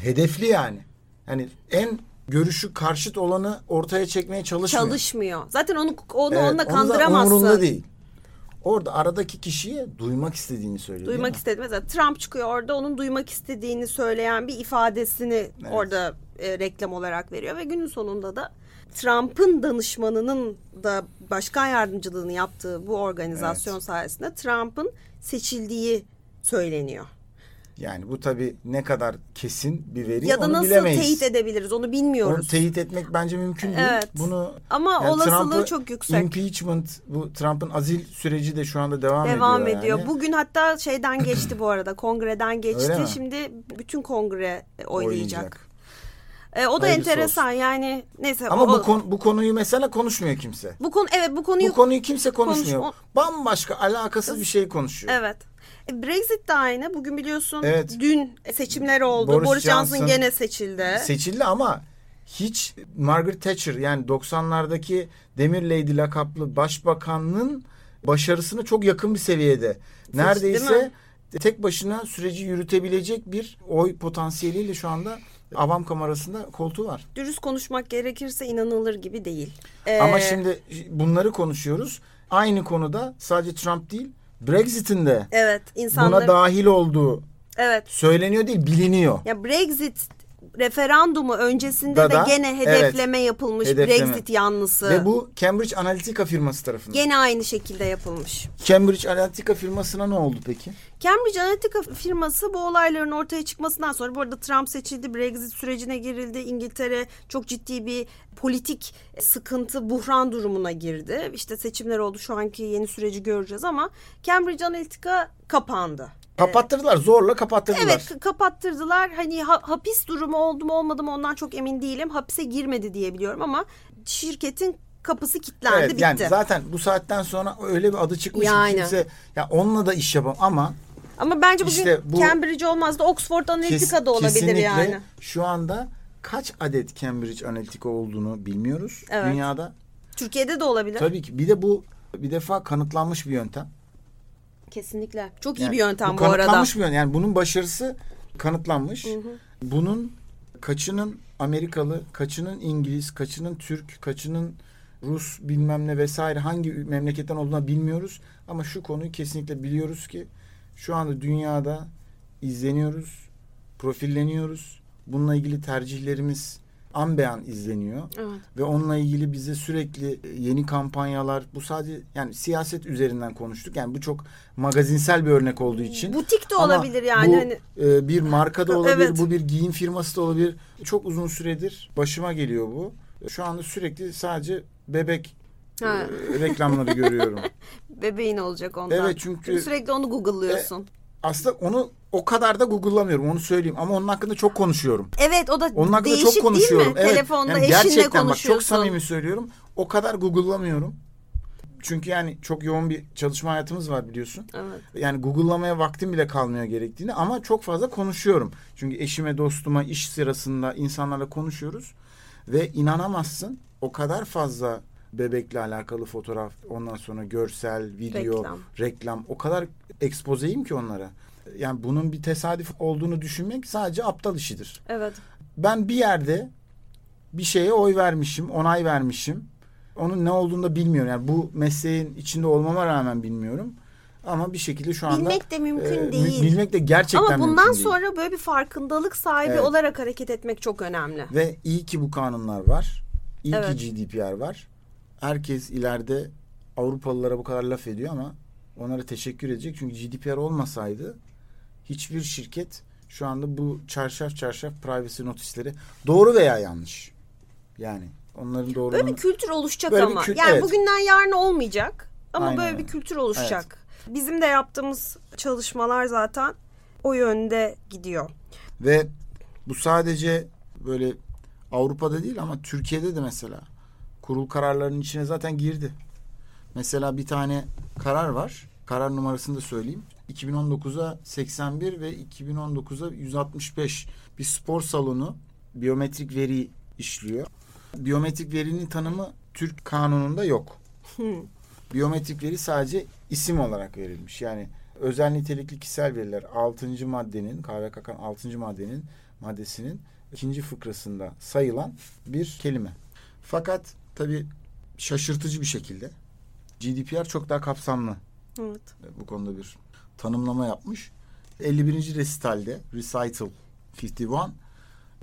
Speaker 1: hedefli yani. Yani en görüşü karşıt olanı ortaya çekmeye çalışmıyor.
Speaker 2: Çalışmıyor. Zaten onu onu
Speaker 1: Evet,
Speaker 2: onunla kandıramazsın.
Speaker 1: umurunda değil. Orada aradaki kişiye duymak istediğini söylüyor.
Speaker 2: Duymak
Speaker 1: mi?
Speaker 2: istedi. Mesela Trump çıkıyor orada onun duymak istediğini söyleyen bir ifadesini orada e, reklam olarak veriyor ve günün sonunda da Trump'ın danışmanının da başkan yardımcılığını yaptığı bu organizasyon sayesinde Trump'ın seçildiği söyleniyor.
Speaker 1: Yani bu tabii ne kadar kesin bir veri
Speaker 2: ya da
Speaker 1: onu
Speaker 2: nasıl
Speaker 1: bilemeyiz.
Speaker 2: teyit edebiliriz onu
Speaker 1: Onu
Speaker 2: bilmiyoruz.
Speaker 1: teyit etmek bence mümkün değil.
Speaker 2: Evet.
Speaker 1: Bunu
Speaker 2: Ama olasılığı
Speaker 1: Trump'ı
Speaker 2: çok yüksek.
Speaker 1: Impeachment bu Trump'ın azil süreci de şu anda devam,
Speaker 2: Devam
Speaker 1: ediyor.
Speaker 2: ediyor.
Speaker 1: yani.
Speaker 2: Bugün hatta şeyden geçti bu arada. Kongreden geçti. Şimdi bütün kongre oylayacak.
Speaker 1: Oynayacak.
Speaker 2: E, o da
Speaker 1: Hayırlısı
Speaker 2: enteresan yani neyse.
Speaker 1: Ama
Speaker 2: o,
Speaker 1: bu konu, bu konuyu mesela konuşmuyor kimse.
Speaker 2: bu konu evet bu konuyu
Speaker 1: Bu konuyu kimse konuşmuyor.
Speaker 2: Konuş-
Speaker 1: Bambaşka alakasız bir şey konuşuyor.
Speaker 2: evet. E, Brexit de aynı. Bugün biliyorsun
Speaker 1: Evet.
Speaker 2: dün seçimler oldu.
Speaker 1: Boris
Speaker 2: Boris, Johnson,
Speaker 1: Johnson
Speaker 2: gene seçildi.
Speaker 1: Seçildi ama hiç Margaret Thatcher yani 90'lardaki Demir Lady lakaplı başbakanın başarısına çok yakın bir seviyede. Neredeyse tek başına süreci yürütebilecek bir oy potansiyeliyle şu anda avam kamerasında koltuğu var.
Speaker 2: Dürüst konuşmak gerekirse inanılır gibi değil. E,
Speaker 1: Ama şimdi bunları konuşuyoruz. Aynı konuda sadece Trump değil Brexit'in de
Speaker 2: evet insanlar
Speaker 1: buna dahil olduğu
Speaker 2: evet
Speaker 1: söyleniyor değil biliniyor.
Speaker 2: Ya Brexit referandumu öncesinde
Speaker 1: Da
Speaker 2: de
Speaker 1: da,
Speaker 2: gene hedefleme yapılmış
Speaker 1: hedefleme.
Speaker 2: Brexit yanlısı.
Speaker 1: Ve bu Cambridge Analytica firması tarafından.
Speaker 2: Gene aynı şekilde yapılmış.
Speaker 1: Cambridge Analytica firmasına ne oldu peki?
Speaker 2: Cambridge Analytica firması bu olayların ortaya çıkmasından sonra bu arada Trump seçildi, Brexit sürecine girildi. İngiltere çok ciddi bir politik sıkıntı, buhran durumuna girdi. İşte seçimler oldu şu anki yeni süreci göreceğiz ama Cambridge Analytica kapandı.
Speaker 1: Kapattırdılar. Zorla kapattırdılar.
Speaker 2: Evet kapattırdılar. Hani ha- hapis durumu oldu mu olmadı mı ondan çok emin değilim. Hapise girmedi diye biliyorum ama şirketin kapısı kilitlendi
Speaker 1: Evet,
Speaker 2: bitti.
Speaker 1: yani zaten bu saatten sonra öyle bir adı çıkmış
Speaker 2: Yani.
Speaker 1: ki kimse ya onunla da iş yapamam ama
Speaker 2: ama bence bugün
Speaker 1: İşte bu-
Speaker 2: Cambridge olmaz da Oxford
Speaker 1: kes-
Speaker 2: Analytica da olabilir yani.
Speaker 1: şu anda kaç adet Cambridge Analytica olduğunu bilmiyoruz
Speaker 2: Evet.
Speaker 1: dünyada.
Speaker 2: Türkiye'de de olabilir.
Speaker 1: Tabii ki bir de bu bir defa kanıtlanmış bir yöntem.
Speaker 2: Kesinlikle. Çok iyi
Speaker 1: Yani
Speaker 2: bir yöntem bu,
Speaker 1: bu
Speaker 2: arada.
Speaker 1: kanıtlanmış bir yöntem. Yani bunun başarısı kanıtlanmış. Bunun kaçının Amerikalı, kaçının İngiliz, kaçının Türk, kaçının Rus bilmem ne vesaire hangi memleketten olduğunu bilmiyoruz. Ama şu konuyu kesinlikle biliyoruz ki şu anda dünyada izleniyoruz, profilleniyoruz. Bununla ilgili tercihlerimiz an be an izleniyor.
Speaker 2: Evet.
Speaker 1: Ve onunla ilgili bize sürekli yeni kampanyalar bu sadece yani siyaset üzerinden konuştuk. Yani bu çok magazinsel bir örnek olduğu için.
Speaker 2: Butik de
Speaker 1: Ama
Speaker 2: olabilir yani.
Speaker 1: Bu
Speaker 2: Hani
Speaker 1: e, bir marka da *laughs* olabilir,
Speaker 2: Evet.
Speaker 1: bu bir giyim firması da olabilir. Çok uzun süredir başıma geliyor bu. Şu anda sürekli sadece bebek
Speaker 2: Ha.
Speaker 1: e, reklamları görüyorum. *laughs*
Speaker 2: bebeğin olacak ondan.
Speaker 1: Evet, çünkü-
Speaker 2: sürekli onu Google'lıyorsun.
Speaker 1: Aslında onu o kadar da Google'lamıyorum onu söyleyeyim ama onun hakkında çok konuşuyorum.
Speaker 2: evet o da
Speaker 1: Onun hakkında
Speaker 2: değişik
Speaker 1: çok konuşuyorum.
Speaker 2: değil mi?
Speaker 1: Evet.
Speaker 2: Telefonda
Speaker 1: yani
Speaker 2: eşinle
Speaker 1: gerçekten bak çok samimi söylüyorum. O kadar Google'lamıyorum. Çünkü yani çok yoğun bir çalışma hayatımız var biliyorsun.
Speaker 2: Evet.
Speaker 1: Yani Google'lamaya vaktim bile kalmıyor gerektiğini ama çok fazla konuşuyorum. Çünkü eşime, dostuma, iş sırasında insanlarla konuşuyoruz. Ve inanamazsın o kadar fazla bebekle alakalı fotoğraf, ondan sonra görsel, video,
Speaker 2: Reklam.
Speaker 1: reklam, o kadar ekspozeyim ki onlara. Yani bunun bir tesadüf olduğunu düşünmek sadece aptal işidir.
Speaker 2: Evet.
Speaker 1: Ben bir yerde bir şeye oy vermişim, onay vermişim. Onun ne olduğunu da bilmiyorum. Yani bu mesleğin içinde olmama rağmen bilmiyorum. Ama bir şekilde şu anda
Speaker 2: Bilmek de mümkün
Speaker 1: e,
Speaker 2: değil.
Speaker 1: Bilmek de gerçekten
Speaker 2: Ama bundan
Speaker 1: mümkün değil.
Speaker 2: sonra böyle bir farkındalık sahibi
Speaker 1: Evet.
Speaker 2: olarak hareket etmek çok önemli.
Speaker 1: Ve iyi ki bu kanunlar var. İyi
Speaker 2: Evet.
Speaker 1: ki GDPR var. Herkes ileride Avrupalılara bu kadar laf ediyor ama onlara teşekkür edecek. Çünkü GDPR olmasaydı hiçbir şirket şu anda bu çarşaf çarşaf privacy notisleri doğru veya yanlış. Yani onların doğruluğunu...
Speaker 2: Böyle bir kültür oluşacak
Speaker 1: Böyle
Speaker 2: ama.
Speaker 1: kül-
Speaker 2: yani
Speaker 1: evet.
Speaker 2: bugünden yarın olmayacak. Ama
Speaker 1: Aynen
Speaker 2: böyle
Speaker 1: öyle.
Speaker 2: bir kültür oluşacak. Bizim de yaptığımız çalışmalar zaten o yönde gidiyor.
Speaker 1: Ve bu sadece böyle Avrupa'da değil ama Türkiye'de de mesela kurul kararlarının içine zaten girdi. Mesela bir tane karar var. Karar numarasını da söyleyeyim. 2019'a 81 ve 2019'a 165 bir spor salonu biyometrik veri işliyor. Biyometrik verinin tanımı Türk kanununda yok. Biyometrik veri sadece isim olarak verilmiş. Yani özel nitelikli kişisel veriler 6. maddenin KVKK'nın 6. maddenin maddesinin ikinci fıkrasında sayılan bir kelime. Fakat tabii şaşırtıcı bir şekilde GDPR çok daha kapsamlı
Speaker 2: Evet.
Speaker 1: bu konuda bir tanımlama yapmış. 51. resitalde Recital 51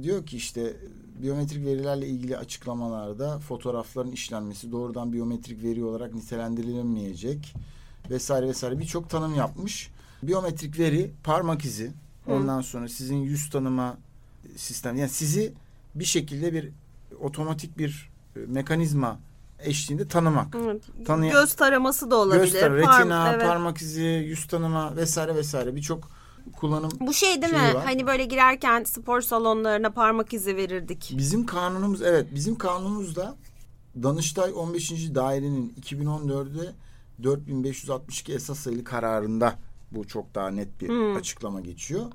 Speaker 1: diyor ki işte biyometrik verilerle ilgili açıklamalarda fotoğrafların işlenmesi doğrudan biyometrik veri olarak nitelendirilemeyecek vesaire vesaire birçok tanım yapmış. Biyometrik veri parmak izi ondan sonra sizin yüz tanıma sistem yani sizi bir şekilde bir otomatik bir mekanizma eşliğinde tanımak.
Speaker 2: Evet.
Speaker 1: Tanıya-
Speaker 2: Göz taraması da olabilir.
Speaker 1: Göster,
Speaker 2: Parm-
Speaker 1: retina,
Speaker 2: evet.
Speaker 1: parmak izi, yüz tanıma vesaire vesaire birçok kullanım.
Speaker 2: Bu şey değil mi?
Speaker 1: var.
Speaker 2: Hani böyle girerken spor salonlarına parmak izi verirdik.
Speaker 1: Bizim kanunumuz evet bizim kanunumuzda Danıştay 15. dairenin 2014'de 4562 esas sayılı kararında bu çok daha net bir
Speaker 2: Hmm.
Speaker 1: açıklama geçiyor.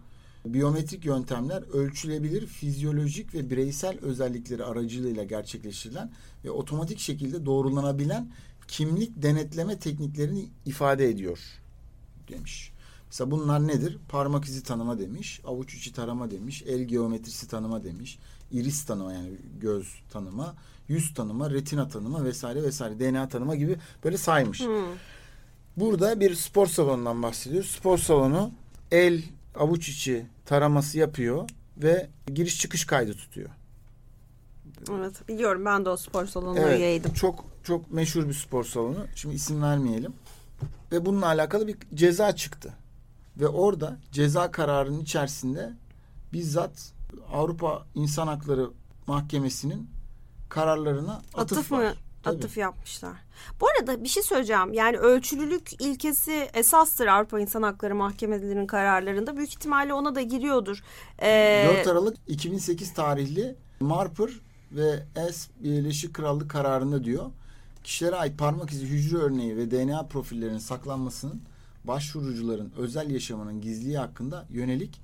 Speaker 1: Biyometrik yöntemler ölçülebilir fizyolojik ve bireysel özellikleri aracılığıyla gerçekleştirilen ve otomatik şekilde doğrulanabilen kimlik denetleme tekniklerini ifade ediyor demiş. Mesela bunlar nedir? Parmak izi tanıma demiş, avuç içi tarama demiş, el geometrisi tanıma demiş, iris tanıma yani göz tanıma, yüz tanıma, retina tanıma vesaire vesaire DNA tanıma gibi böyle saymış.
Speaker 2: Hmm.
Speaker 1: Burada bir spor salonundan bahsediyoruz. Spor salonu el avuç içi taraması yapıyor. ve giriş çıkış kaydı tutuyor.
Speaker 2: Evet biliyorum ben de o spor salonuna
Speaker 1: Evet,
Speaker 2: üyeydim.
Speaker 1: çok çok meşhur bir spor salonu. Şimdi isim vermeyelim. Ve bununla alakalı bir ceza çıktı. Ve orada ceza kararının içerisinde bizzat Avrupa İnsan Hakları Mahkemesi'nin kararlarına atıf,
Speaker 2: Atıf,
Speaker 1: var.
Speaker 2: mı?
Speaker 1: Tabii.
Speaker 2: Atıf yapmışlar. Bu arada bir şey söyleyeceğim. Yani ölçülülük ilkesi esastır Avrupa İnsan Hakları Mahkemelerinin kararlarında. Büyük ihtimalle ona da giriyordur. Ee,
Speaker 1: 4 Aralık 2008 tarihli Marper ve S Birleşik Krallık kararında diyor. Kişilere ait parmak izi, hücre örneği ve DNA profillerinin saklanmasının başvurucuların özel yaşamının gizliliği hakkında yönelik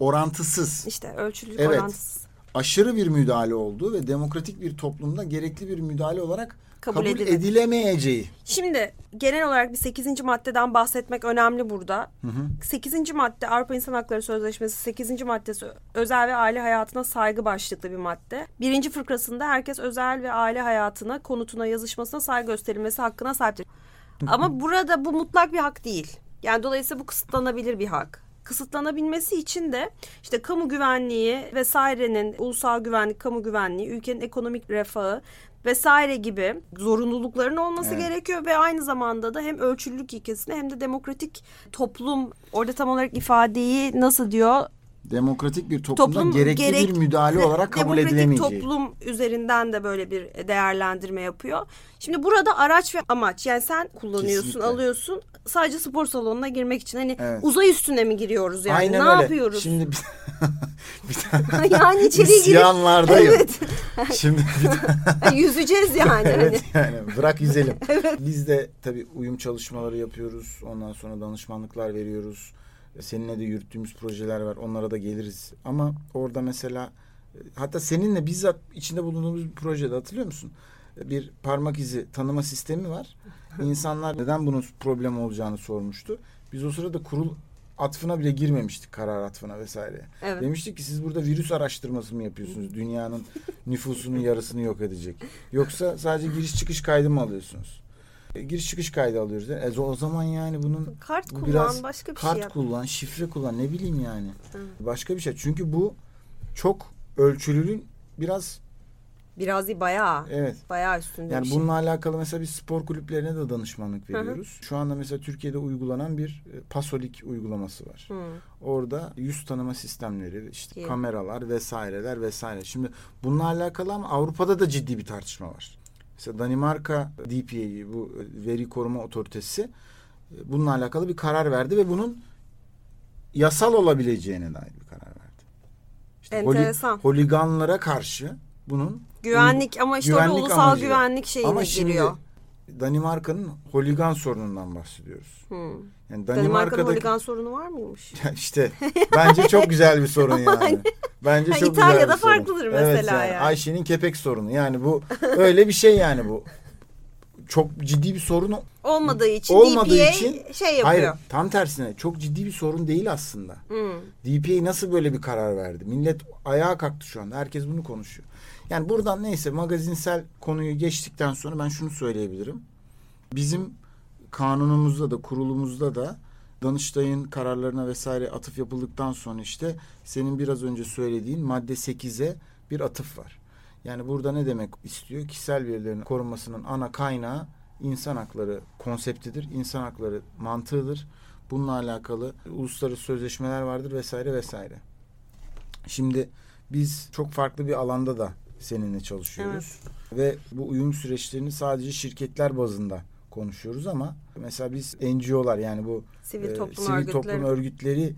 Speaker 1: orantısız,
Speaker 2: işte ölçülülük
Speaker 1: Evet.
Speaker 2: orantısız.
Speaker 1: Aşırı bir müdahale olduğu ve demokratik bir toplumda gerekli bir müdahale olarak
Speaker 2: Kabul
Speaker 1: kabul,
Speaker 2: edilemedi.
Speaker 1: edilemeyeceği.
Speaker 2: Şimdi genel olarak bir 8. maddeden bahsetmek önemli burada. 8. madde Avrupa İnsan Hakları Sözleşmesi 8. maddesi özel ve aile hayatına saygı başlıklı bir madde. Birinci fıkrasında herkes özel ve aile hayatına, konutuna, yazışmasına saygı gösterilmesi hakkına sahiptir. Ama burada bu mutlak bir hak değil. Yani dolayısıyla bu kısıtlanabilir bir hak. Kısıtlanabilmesi için de işte kamu güvenliği vesairenin ulusal güvenlik, kamu güvenliği, ülkenin ekonomik refahı vesaire gibi zorunlulukların olması
Speaker 1: Evet.
Speaker 2: gerekiyor ve aynı zamanda da hem ölçülülük ilkesine hem de demokratik toplum orada tam olarak ifadeyi nasıl diyor
Speaker 1: Demokratik bir toplumda
Speaker 2: Toplum
Speaker 1: gerekli
Speaker 2: gerek-
Speaker 1: bir müdahale olarak kabul
Speaker 2: demokratik
Speaker 1: edilemeyeceği.
Speaker 2: toplum üzerinden de böyle bir değerlendirme yapıyor. Şimdi burada araç ve amaç yani sen kullanıyorsun,
Speaker 1: Kesinlikle.
Speaker 2: alıyorsun sadece spor salonuna girmek için hani
Speaker 1: Evet.
Speaker 2: uzay üstüne mi giriyoruz yani
Speaker 1: Aynen
Speaker 2: ne
Speaker 1: öyle.
Speaker 2: yapıyoruz?
Speaker 1: Şimdi bir, *laughs* bir tane *laughs*
Speaker 2: yani girip
Speaker 1: İsyanlardayım.
Speaker 2: Evet. *laughs*
Speaker 1: Şimdi bir
Speaker 2: yüzeceğiz yani.
Speaker 1: evet
Speaker 2: hani.
Speaker 1: yani bırak yüzelim. Biz de tabii uyum çalışmaları yapıyoruz. Ondan sonra danışmanlıklar veriyoruz. Seninle de yürüttüğümüz projeler var. Onlara da geliriz. Ama orada mesela e, hatta seninle bizzat içinde bulunduğumuz bir projede hatırlıyor musun? Bir parmak izi tanıma sistemi var. *laughs* İnsanlar neden bunun problem olacağını sormuştu. Biz o sırada kurul atfına bile girmemiştik karar atfına vesaire.
Speaker 2: Evet.
Speaker 1: Demiştik ki siz burada virüs araştırması mı yapıyorsunuz? Dünyanın *laughs* nüfusunun yarısını yok edecek. Yoksa sadece giriş çıkış kaydı mı alıyorsunuz? E, giriş çıkış kaydı alıyoruz. E, o zaman yani bunun
Speaker 2: Kart
Speaker 1: bu
Speaker 2: kullan
Speaker 1: biraz
Speaker 2: başka bir
Speaker 1: kart
Speaker 2: şey yap.
Speaker 1: kullan, şifre kullan ne bileyim yani.
Speaker 2: Evet.
Speaker 1: Başka bir şey. Çünkü bu çok ölçülülüğün biraz
Speaker 2: Biraz değil bayağı.
Speaker 1: evet.
Speaker 2: Bayağı üstünde
Speaker 1: Yani
Speaker 2: bir şey.
Speaker 1: bununla alakalı mesela biz spor kulüplerine de danışmanlık
Speaker 2: hı.
Speaker 1: veriyoruz. Şu anda mesela Türkiye'de uygulanan bir e, Pasolik uygulaması var.
Speaker 2: Hı.
Speaker 1: Orada yüz tanıma sistemleri, işte
Speaker 2: Değil.
Speaker 1: kameralar vesaireler vesaire. Şimdi bununla alakalı ama Avrupa'da da ciddi bir tartışma var. Mesela Danimarka DPA'yı bu veri koruma otoritesi e, bununla alakalı bir karar verdi ve bunun yasal olabileceğine dair bir karar verdi. İşte holi-
Speaker 2: Enteresan.
Speaker 1: holiganlara karşı bunun
Speaker 2: Güvenlik ama işte
Speaker 1: Güvenlik
Speaker 2: ulusal
Speaker 1: amacıyla.
Speaker 2: güvenlik şeyine
Speaker 1: ama
Speaker 2: giriyor.
Speaker 1: Danimarka'nın holigan sorunundan bahsediyoruz.
Speaker 2: Hı.
Speaker 1: Yani Danimarka'daki
Speaker 2: holigan sorunu var mıymış? *laughs*
Speaker 1: işte bence çok güzel bir sorun yani. *laughs* Bence çok
Speaker 2: İtalya'da
Speaker 1: güzel bir sorun.
Speaker 2: farklıdır
Speaker 1: Evet
Speaker 2: mesela yani.
Speaker 1: Ayşe'nin kepek sorunu. Yani bu öyle bir şey yani bu. Çok ciddi bir sorun
Speaker 2: Olmadığı için
Speaker 1: olmadığı
Speaker 2: DPA
Speaker 1: için
Speaker 2: şey yapıyor.
Speaker 1: Hayır, tam tersine çok ciddi bir sorun değil aslında.
Speaker 2: Hı.
Speaker 1: DPA nasıl böyle bir karar verdi? Millet ayağa kalktı şu anda. Herkes bunu konuşuyor. Yani buradan neyse magazinsel konuyu geçtikten sonra ben şunu söyleyebilirim. Bizim kanunumuzda da kurulumuzda da Danıştay'ın kararlarına vesaire atıf yapıldıktan sonra işte senin biraz önce söylediğin madde 8'e bir atıf var. Yani burada ne demek istiyor? Kişisel verilerin korunmasının ana kaynağı insan hakları konseptidir. İnsan hakları mantığıdır. Bununla alakalı uluslararası sözleşmeler vardır vesaire vesaire. Şimdi biz çok farklı bir alanda da seninle çalışıyoruz. Ve bu uyum süreçlerini sadece şirketler bazında konuşuyoruz ama mesela biz NGO'lar yani bu
Speaker 2: Sivil
Speaker 1: e,
Speaker 2: toplum
Speaker 1: sivil
Speaker 2: örgütleri.
Speaker 1: toplum örgütleri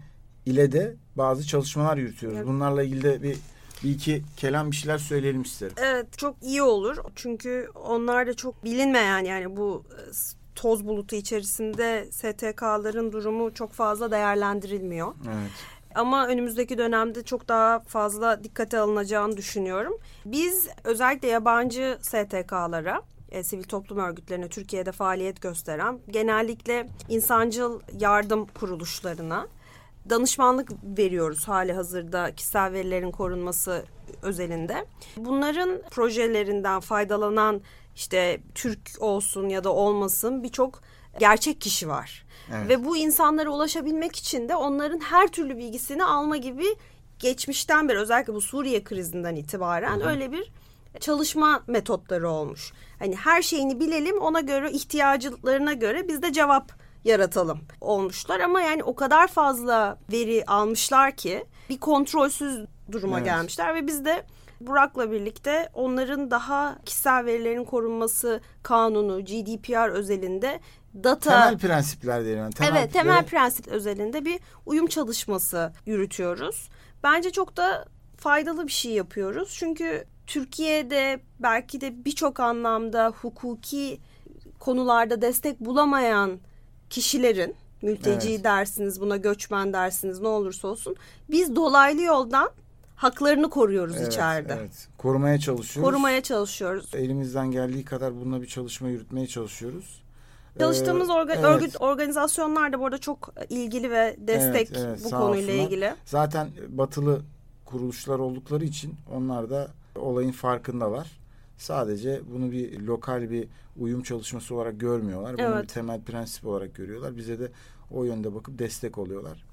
Speaker 1: ile de bazı çalışmalar yürütüyoruz.
Speaker 2: Evet.
Speaker 1: Bunlarla ilgili de bir, bir iki kelam bir şeyler söyleyelim isterim.
Speaker 2: Evet çok iyi olur. Çünkü onlar da çok bilinmeyen yani bu e, toz bulutu içerisinde STK'ların durumu çok fazla değerlendirilmiyor.
Speaker 1: Evet.
Speaker 2: Ama önümüzdeki dönemde çok daha fazla dikkate alınacağını düşünüyorum. Biz özellikle yabancı STK'lara e, sivil toplum örgütlerine Türkiye'de faaliyet gösteren genellikle insancıl yardım kuruluşlarına danışmanlık veriyoruz hali hazırda kişisel verilerin korunması özelinde. Bunların projelerinden faydalanan işte Türk olsun ya da olmasın birçok gerçek kişi var.
Speaker 1: Evet.
Speaker 2: Ve bu insanlara ulaşabilmek için de onların her türlü bilgisini alma gibi geçmişten beri özellikle bu Suriye krizinden itibaren öyle bir çalışma metotları olmuş. Hani her şeyini bilelim ona göre ihtiyaclarına göre biz de cevap yaratalım olmuşlar ama yani o kadar fazla veri almışlar ki bir kontrolsüz duruma
Speaker 1: Evet.
Speaker 2: gelmişler ve biz de Burak'la birlikte onların daha kişisel verilerin korunması kanunu GDPR özelinde data
Speaker 1: Temel prensipler diyelim. yani. Temel,
Speaker 2: evet temel prensip özelinde bir uyum çalışması yürütüyoruz. Bence çok da faydalı bir şey yapıyoruz. Çünkü Türkiye'de belki de birçok anlamda hukuki konularda destek bulamayan kişilerin mülteci
Speaker 1: Evet.
Speaker 2: dersiniz buna göçmen dersiniz ne olursa olsun biz dolaylı yoldan haklarını koruyoruz
Speaker 1: Evet,
Speaker 2: içeride.
Speaker 1: Evet. Korumaya çalışıyoruz.
Speaker 2: Korumaya çalışıyoruz.
Speaker 1: Elimizden geldiği kadar bununla bir çalışma yürütmeye çalışıyoruz.
Speaker 2: Çalıştığımız
Speaker 1: Ee,
Speaker 2: orga-
Speaker 1: evet.
Speaker 2: örgüt organizasyonlar da burada çok ilgili ve destek
Speaker 1: Evet, evet,
Speaker 2: bu konuyla
Speaker 1: olsunlar.
Speaker 2: ilgili.
Speaker 1: Zaten batılı kuruluşlar oldukları için onlar da olayın farkındalar. Sadece bunu bir lokal bir uyum çalışması olarak görmüyorlar. Bunu
Speaker 2: Evet.
Speaker 1: bir temel prensip olarak görüyorlar. Bize de o yönde bakıp destek oluyorlar.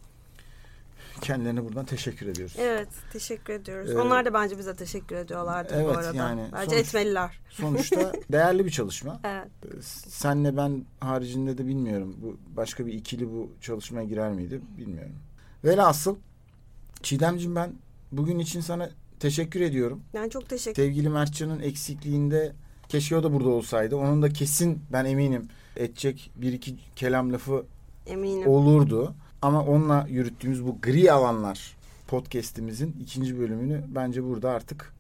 Speaker 1: Kendilerine buradan teşekkür ediyoruz.
Speaker 2: Evet, teşekkür ediyoruz.
Speaker 1: Ee,
Speaker 2: Onlar da bence bize teşekkür ediyorlardı
Speaker 1: evet,
Speaker 2: bu arada.
Speaker 1: yani
Speaker 2: bence
Speaker 1: sonuç-
Speaker 2: etmeliler.
Speaker 1: Sonuçta *laughs* değerli bir çalışma.
Speaker 2: Evet.
Speaker 1: Ee, Senle ben haricinde de bilmiyorum. Bu başka bir ikili bu çalışmaya girer miydi bilmiyorum. Velhasıl Çiğdemciğim ben bugün için sana teşekkür ediyorum.
Speaker 2: Yani çok teşekkür
Speaker 1: Sevgili Mertcan'ın eksikliğinde keşke o da burada olsaydı. Onun da kesin ben eminim edecek bir iki kelam lafı
Speaker 2: eminim.
Speaker 1: olurdu. Ama onunla yürüttüğümüz bu gri alanlar podcast'imizin ikinci bölümünü bence burada artık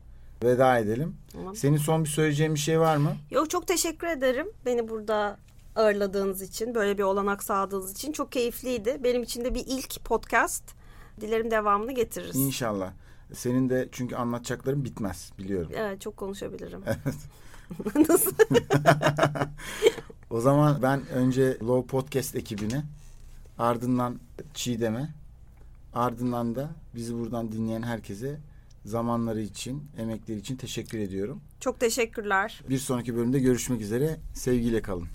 Speaker 1: veda edelim.
Speaker 2: Tamam.
Speaker 1: Senin son bir söyleyeceğin bir şey var mı?
Speaker 2: Yok çok teşekkür ederim beni burada ağırladığınız için, böyle bir olanak sağladığınız için. Çok keyifliydi. Benim için de bir ilk podcast. Dilerim devamını getiririz.
Speaker 1: İnşallah. Senin de çünkü anlatacakların bitmez biliyorum.
Speaker 2: Evet, çok konuşabilirim. *laughs* *laughs*
Speaker 1: O zaman ben önce Low Podcast ekibine, ardından Çiğdem'e, ardından da bizi buradan dinleyen herkese zamanları için, emekleri için teşekkür ediyorum.
Speaker 2: Çok teşekkürler.
Speaker 1: Bir sonraki bölümde görüşmek üzere. Sevgiyle kalın.